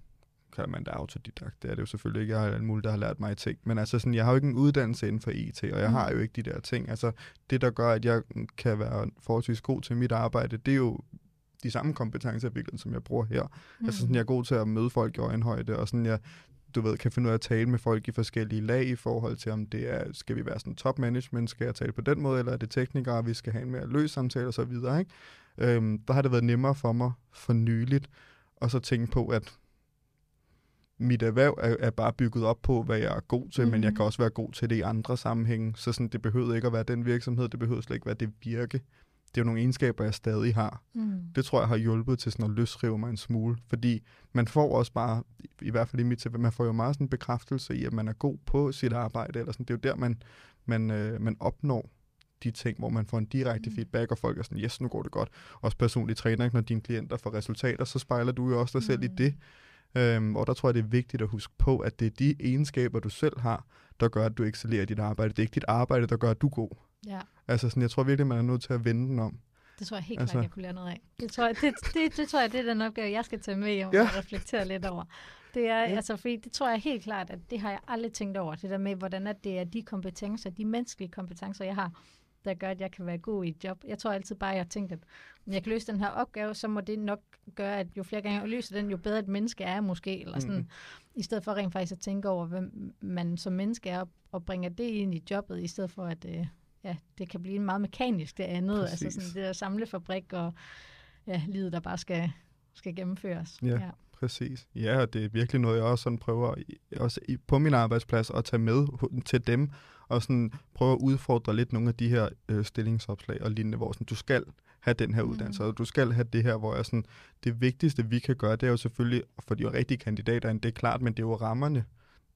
kalder man det autodidakt, det er det jo selvfølgelig ikke, jeg har alt muligt, der har lært mig ting, men altså sådan, jeg har jo ikke en uddannelse inden for IT, og jeg Mm. har jo ikke de der ting. Altså det, der gør, at jeg kan være forholdsvis god til mit arbejde, det er jo de samme kompetencer, i virkeligheden, som jeg bruger her. Mm. Altså sådan, jeg er god til at møde folk i øjenhøjde, og sådan, jeg, du ved, kan finde ud af at tale med folk i forskellige lag i forhold til, om det er, skal vi være sådan top management, skal jeg tale på den måde, eller er det teknikere, vi skal have en mere løs samtale og så videre, ikke? Øhm, der har det været nemmere for mig for nyligt, og så tænke på, at mit erhverv er, er bare bygget op på, hvad jeg er god til, mm. men jeg Mhm. kan også være god til det i andre sammenhænge, så sådan, det behøver ikke at være den virksomhed, det behøver slet ikke være det virke. Det er jo nogle egenskaber, jeg stadig har. Mm. Det tror jeg har hjulpet til sådan at løsrive mig en smule, fordi man får også bare, i hvert fald i mit tilfælde, man får jo meget sådan en bekræftelse i, at man er god på sit arbejde, eller sådan. det er jo der, man, man, øh, man opnår de ting, hvor man får en direkte Mm. feedback, og folk er sådan, yes, nu går det godt. Også personlig træner, når dine klienter får resultater, så spejler du jo også dig selv i Mm. det. Øhm, og der tror jeg, det er vigtigt at huske på, at det er de egenskaber, du selv har, der gør, at du excellerer i dit arbejde. Det er ikke dit arbejde, der gør, at du er god. Ja, Altså sådan, jeg tror virkelig, man er nødt til at vende den om. det tror jeg helt Altså- klart, jeg kunne lære noget af. Det tror jeg, det, det, det tror jeg, det er den opgave, jeg skal tage med hjem Ja. og reflektere lidt over. Det er, Ja. altså, fordi det tror jeg helt klart, at det har jeg aldrig tænkt over. Det der med, hvordan at det er de kompetencer, de menneskelige kompetencer, jeg har, der gør, at jeg kan være god i et job. Jeg tror altid bare, at jeg har tænkt, at når jeg kan løse den her opgave, så må det nok gøre, at jo flere gange jeg løser den, jo bedre et menneske er jeg måske. Eller sådan, mm. I stedet for rent faktisk at tænke over, hvem man som menneske er, og bringer det ind i jobbet, i stedet for at øh, ja, det kan blive meget mekanisk det andet. Præcis. Altså sådan det der samlefabrik og ja, livet, der bare skal, skal gennemføres. Ja. Præcis. Ja, og det er virkelig noget, jeg også sådan prøver også på min arbejdsplads at tage med til dem, og sådan prøve at udfordre lidt nogle af de her øh, stillingsopslag og lignende, hvor sådan, du skal have den her Mm. uddannelse, og du skal have det her, hvor jeg sådan, det vigtigste, vi kan gøre, det er jo selvfølgelig, for de rigtige kandidater, det er klart, men det er jo rammerne.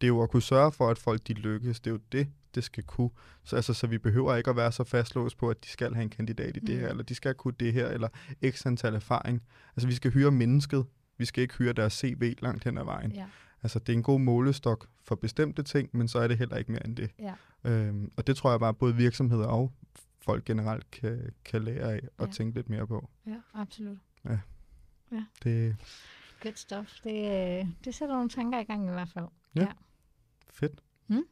Det er jo at kunne sørge for, at folk de lykkes. Det er jo det. det skal kunne. Så, altså, så vi behøver ikke at være så fastlåst på, at de skal have en kandidat i det Mm. her, eller de skal kunne det her, eller x antal erfaring. Altså vi skal hyre mennesket, vi skal ikke hyre deres CV langt hen ad vejen. Ja. Altså det er en god målestok for bestemte ting, men så er det heller ikke mere end det. Ja. Øhm, og det tror jeg bare, både virksomheder og folk generelt kan, kan lære af og Ja. tænke lidt mere på. ja, absolut. Det er Good stuff. Det, øh, det sætter nogle tanker i gang i hvert fald. fedt. Mm.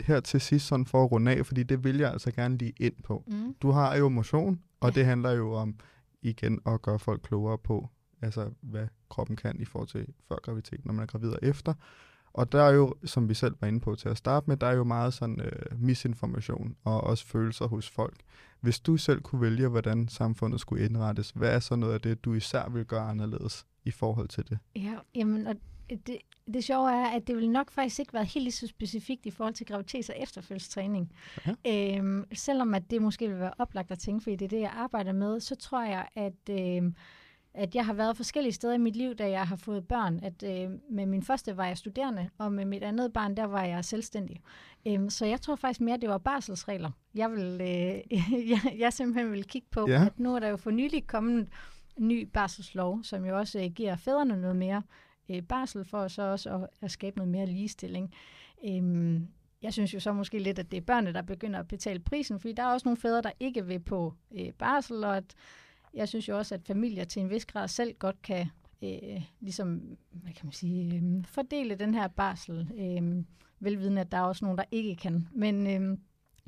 Her til sidst, sådan for at runde af, fordi det vil jeg altså gerne lige ind på. Mm. Du har jo motion, og Ja. det handler jo om igen at gøre folk klogere på, altså hvad kroppen kan i forhold til før graviditet, når man er gravid og efter. Og der er jo, som vi selv var inde på til at starte med, der er jo meget sådan øh, misinformation og også følelser hos folk. Hvis du selv kunne vælge, hvordan samfundet skulle indrettes, hvad er så noget af det, du især vil gøre anderledes i forhold til det? Ja, jamen, og det, det sjove er, at det vil nok faktisk ikke være helt så specifikt i forhold til graviditets- og efterfølgstræning. Øhm, selvom at det måske vil være oplagt at tænke, fordi det er det, jeg arbejder med, så tror jeg, at, øhm, at jeg har været forskellige steder i mit liv, da jeg har fået børn. At øh, med min første var jeg studerende, og med mit andet barn, der var jeg selvstændig. Øhm, så jeg tror faktisk mere, at det var barselsregler. Jeg, vil, øh, jeg, jeg simpelthen vil kigge på, Ja. at nu er der jo for nylig kommet en ny barselslov, som jo også øh, giver fædrene noget mere øh, barsel for så også at, at skabe noget mere ligestilling. Øhm, jeg synes jo så måske lidt, at det er børnene, der begynder at betale prisen, fordi der er også nogle fædre, der ikke vil på øh, barsel, og at jeg synes jo også, at familier til en vis grad selv godt kan øh, ligesom, hvad kan man sige, øh, fordele den her barsel, øh, velvidende, at der er også nogen, der ikke kan. Men øh,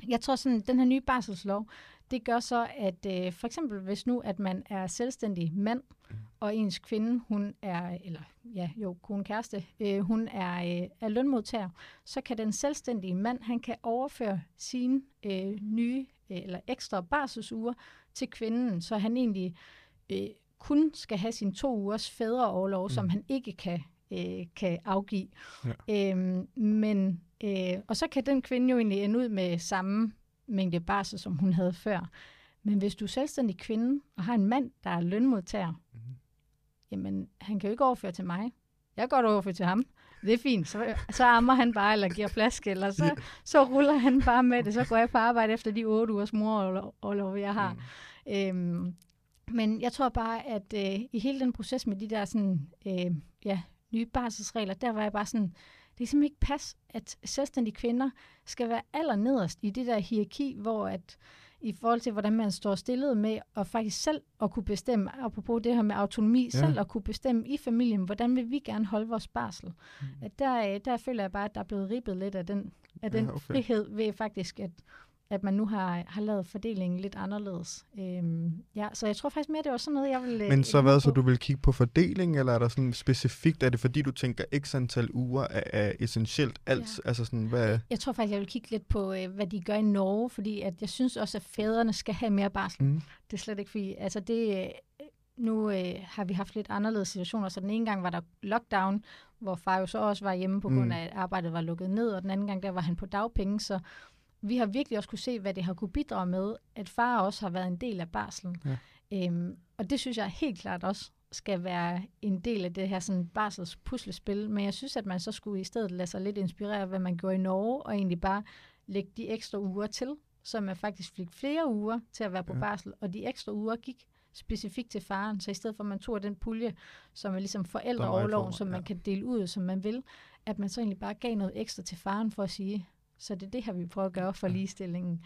jeg tror sådan, den her nye barselslov, det gør så, at øh, for eksempel hvis nu, at man er selvstændig mand, og ens kvinde, hun er, eller ja, jo, kone kæreste, øh, hun er, øh, er lønmodtager, så kan den selvstændige mand, han kan overføre sine øh, nye øh, eller ekstra barselsuger til kvinden, så han egentlig øh, kun skal have sine to ugers fædreoverlov, mm. som Mm. han ikke kan, øh, kan afgive. Ja. Øhm, men, øh, og så kan den kvinde jo egentlig ende ud med samme mængde barsel, som hun havde før. Men hvis du er selvstændig kvinde og har en mand, der er lønmodtager, Mhm. jamen han kan jo ikke overføre til mig. Jeg går overføre til ham. Det er fint. Så, så ammer han bare, eller giver flaske, eller så, så ruller han bare med det. Så går jeg på arbejde efter de otte ugers mororlov, jeg har. Mm. Øhm, men jeg tror bare, at øh, i hele den proces med de der sådan, øh, ja, nye barselsregler, der var jeg bare sådan, det er simpelthen ikke pas, at selvstændige kvinder skal være allernederst i det der hierarki, hvor at i forhold til, hvordan man står stillet med at faktisk selv at kunne bestemme, apropos det her med autonomi, Ja. selv at kunne bestemme i familien, hvordan vil vi gerne holde vores barsel. Mm. At der, øh, der føler jeg bare, at der er blevet ribbet lidt af den, af Ja, den okay. frihed ved faktisk, at, at man nu har, har lavet fordelingen lidt anderledes. Øhm, ja, så jeg tror faktisk mere, det var sådan noget, jeg ville... Men så øh, hvad, så du vil kigge på fordeling, eller er der sådan specifikt, er det fordi du tænker x antal uger er, er essentielt alt, Ja. altså sådan, hvad Jeg tror faktisk, jeg vil kigge lidt på, øh, hvad de gør i Norge, fordi at jeg synes også, at fædrene skal have mere barsel. mm. Det er slet ikke fordi, altså det, øh, nu øh, har vi haft lidt anderledes situationer, så den ene gang var der lockdown, hvor far jo så også var hjemme på grund Mm. af, at arbejdet var lukket ned, og den anden gang, der var han på dagpenge, så vi har virkelig også kunne se, hvad det har kunne bidrage med, at far også har været en del af barslen. Ja. Øhm, og det synes jeg helt klart også skal være en del af det her sådan barsels puslespil, men jeg synes, at man så skulle i stedet lade sig lidt inspirere hvad man gjorde i Norge, og egentlig bare lægge de ekstra uger til, så man faktisk fik flere uger til at være på Ja. barsel, og de ekstra uger gik specifikt til faren, så i stedet for at man tog den pulje, som er ligesom forældreoverloven, som man ja. kan dele ud, som man vil, at man så egentlig bare gav noget ekstra til faren for at sige, så det er det her, vi prøver at gøre for ligestillingen.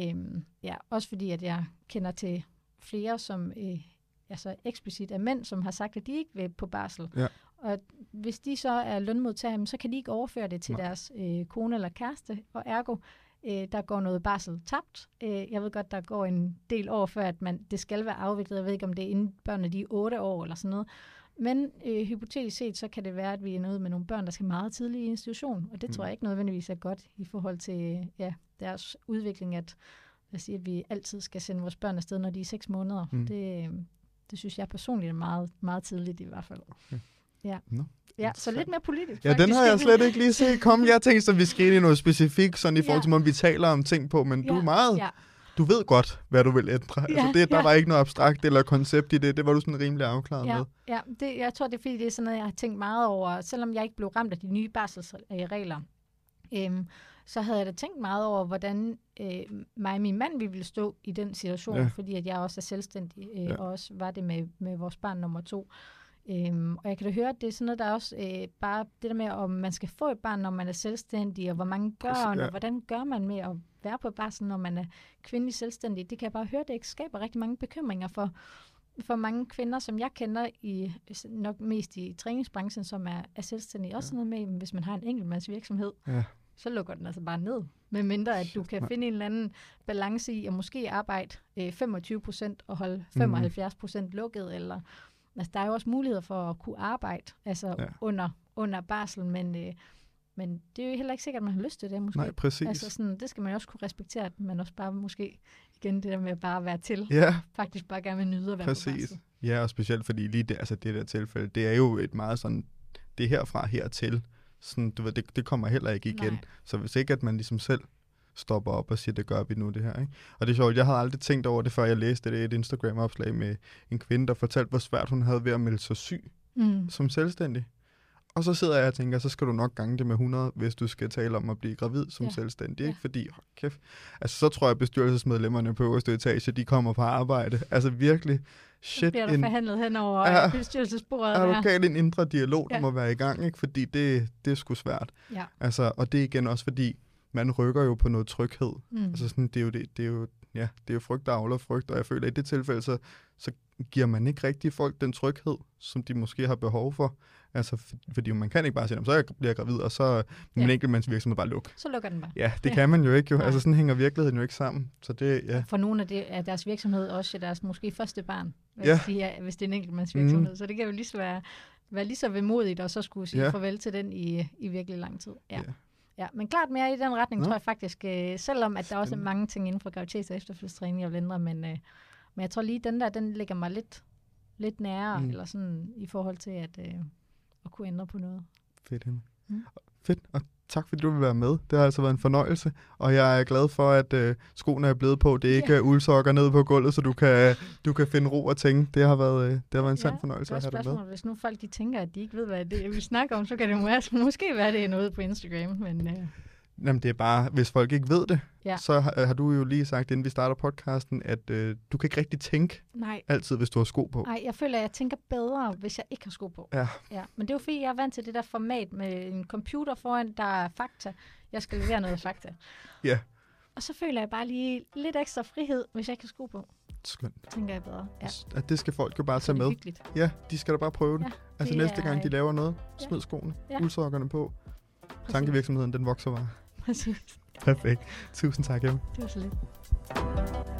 Øhm, ja, også fordi, at jeg kender til flere, som øh, altså eksplicit er mænd, som har sagt, at de ikke vil på barsel. Ja. Og hvis de så er lønmodtagere, så kan de ikke overføre det til Nej. deres øh, kone eller kæreste, og ergo, øh, der går noget barsel tabt. Øh, jeg ved godt, der går en del år før, at man, det skal være afviklet. Jeg ved ikke, om det er inden børnene de er 8 år eller sådan noget. Men øh, hypotetisk set, så kan det være, at vi ender ud med nogle børn, der skal meget tidligt i institution. Og det Mm. tror jeg ikke nødvendigvis er godt i forhold til ja, deres udvikling, at, os sige, at vi altid skal sende vores børn afsted, når de er 6 måneder. Mm. Det, øh, det synes jeg personligt er meget, meget tidligt i hvert fald. Okay. Ja. Nå, ja, så lidt mere politisk. Ja, den har jeg slet ikke lige set komme. Jeg tænkte, at vi skal ind i noget specifikt, sådan i forhold Ja. til, måden vi taler om ting på, men du er meget, Ja, du ved godt, hvad du vil ændre. Altså, Ja, det, der ja. var ikke noget abstrakt eller koncept i det, det var du sådan rimelig afklaret ja, med. ja det, jeg tror, det er fordi, det er sådan noget, jeg har tænkt meget over, selvom jeg ikke blev ramt af de nye barselsregler. Øhm, så havde jeg da tænkt meget over, hvordan øh, mig og min mand vi ville stå i den situation, Ja. fordi at jeg også er selvstændig, øh, Ja. ja. og også var det med, med vores barn nummer to. Øhm, og jeg kan da høre, at det er sådan noget, der er også øh, bare det der med, om man skal få et barn, når man er selvstændig, og hvor mange Præcis, børn, ja. og hvordan gør man med at være på barsel, når man er kvindelig selvstændig. Det kan jeg bare høre, det skaber rigtig mange bekymringer for, for mange kvinder, som jeg kender i nok mest i træningsbranchen, som er, er selvstændige. Også sådan noget med, hvis man har en enkeltmandsvirksomhed, Ja. så lukker den altså bare ned. Med mindre, at du kan finde en eller anden balance i at måske arbejde øh, 25 procent og holde Mhm. 75 procent lukket. Eller, altså, der er jo også muligheder for at kunne arbejde altså, Ja. under, under barsel, men, øh, men det er jo heller ikke sikkert, at man har lyst til det måske. Nej, præcis. Altså sådan, det skal man jo også kunne respektere, at man også bare måske, igen det der med at bare være til, Ja, faktisk bare gerne vil nyde at være på præcis. barsel. Ja, og specielt fordi lige det, altså det der tilfælde, det er jo et meget sådan, det er herfra hertil. Sådan, du ved, det, det kommer heller ikke igen. Nej. Så hvis ikke, at man ligesom selv stopper op og siger, det gør vi nu det her. Ikke? Og det er sjovt, jeg havde aldrig tænkt over det, før jeg læste det et Instagram-opslag med en kvinde, der fortalte, hvor svært hun havde ved at melde sig syg Mm. som selvstændig. Og så sidder jeg og tænker, så skal du nok gange det med 100, hvis du skal tale om at blive gravid som ja. Selvstændig. Ikke? Ja. Fordi, hold kæft, altså så tror jeg, at bestyrelsesmedlemmerne på øverste etage, de kommer på arbejde. Altså virkelig, Så shit, bliver der en, forhandlet hen over Ja. ja. bestyrelsesbordet. er du galt en indre dialog, der Ja. må være i gang, ikke? fordi det, det er sgu svært. Ja. Altså, og det er igen også fordi, man rykker jo på noget tryghed. Mm. Altså sådan, det er jo, det, det er jo, ja, det er jo frygt, der avler frygt, og jeg føler, at i det tilfælde, så, så giver man ikke rigtig folk den tryghed, som de måske har behov for. Altså, for, fordi man kan ikke bare sige, "Nå, så jeg- bliver jeg gravid, og så er min Ja. enkeltmands virksomhed bare luk. Så lukker den bare. Ja, det Ja. kan man jo ikke jo. Nej. Altså, sådan hænger virkeligheden jo ikke sammen. Så det, ja. For nogle af det er deres virksomhed også deres måske første barn, hvis, Ja. de er, hvis det er en enkeltmandsvirksomhed. Mm. Så det kan jo lige så være, være lige så vemodigt, og så skulle sige Ja. ja. farvel til den i, i virkelig lang tid. Ja. Ja. Ja. Ja, men klart mere i den retning, Nå. tror jeg faktisk, øh, selvom at der også er mange ting inden for graviditets- og efterfødselstræning, jeg vil ændre, men, øh, men jeg tror lige, den der, den ligger mig lidt, lidt nærere, Mm. eller sådan i forhold til at, øh, at kunne ændre på noget. Fedt, Emma. Mm. Fedt, og tak fordi du vil være med. Det har altså været en fornøjelse, og jeg er glad for, at øh, skoene er blevet på. Det er ikke yeah. uldsokker nede på gulvet, så du kan, du kan finde ro og tænke. Det har været, øh, det har været en sand Ja, fornøjelse at have dig med. Hvis nu folk de tænker, at de ikke ved, hvad det er, vi snakker om, så kan det måske, måske være, det er noget på Instagram. Men øh, Jamen, det er bare, hvis folk ikke ved det, Ja. så har, har du jo lige sagt, inden vi starter podcasten, at øh, du kan ikke rigtig tænke nej, altid, hvis du har sko på. nej, jeg føler, at jeg tænker bedre, hvis jeg ikke har sko på. Ja. ja. Men det er jo fordi, jeg er vant til det der format med en computer foran, der er fakta. Jeg skal levere noget fakta. Ja. Og så føler jeg bare lige lidt ekstra frihed, hvis jeg ikke har sko på. Skønt. Tænker jeg bedre. Ja. At det skal folk jo bare tage med. hyggeligt. Ja, de skal da bare prøve det. Ja, altså det næste gang, er- de laver noget, smid skoene, Ja. uldsokkerne på. Præcis. Tankevirksomheden, den vokser bare. Præcis. Perfekt. Tusind tak, Emma. Det var så lidt.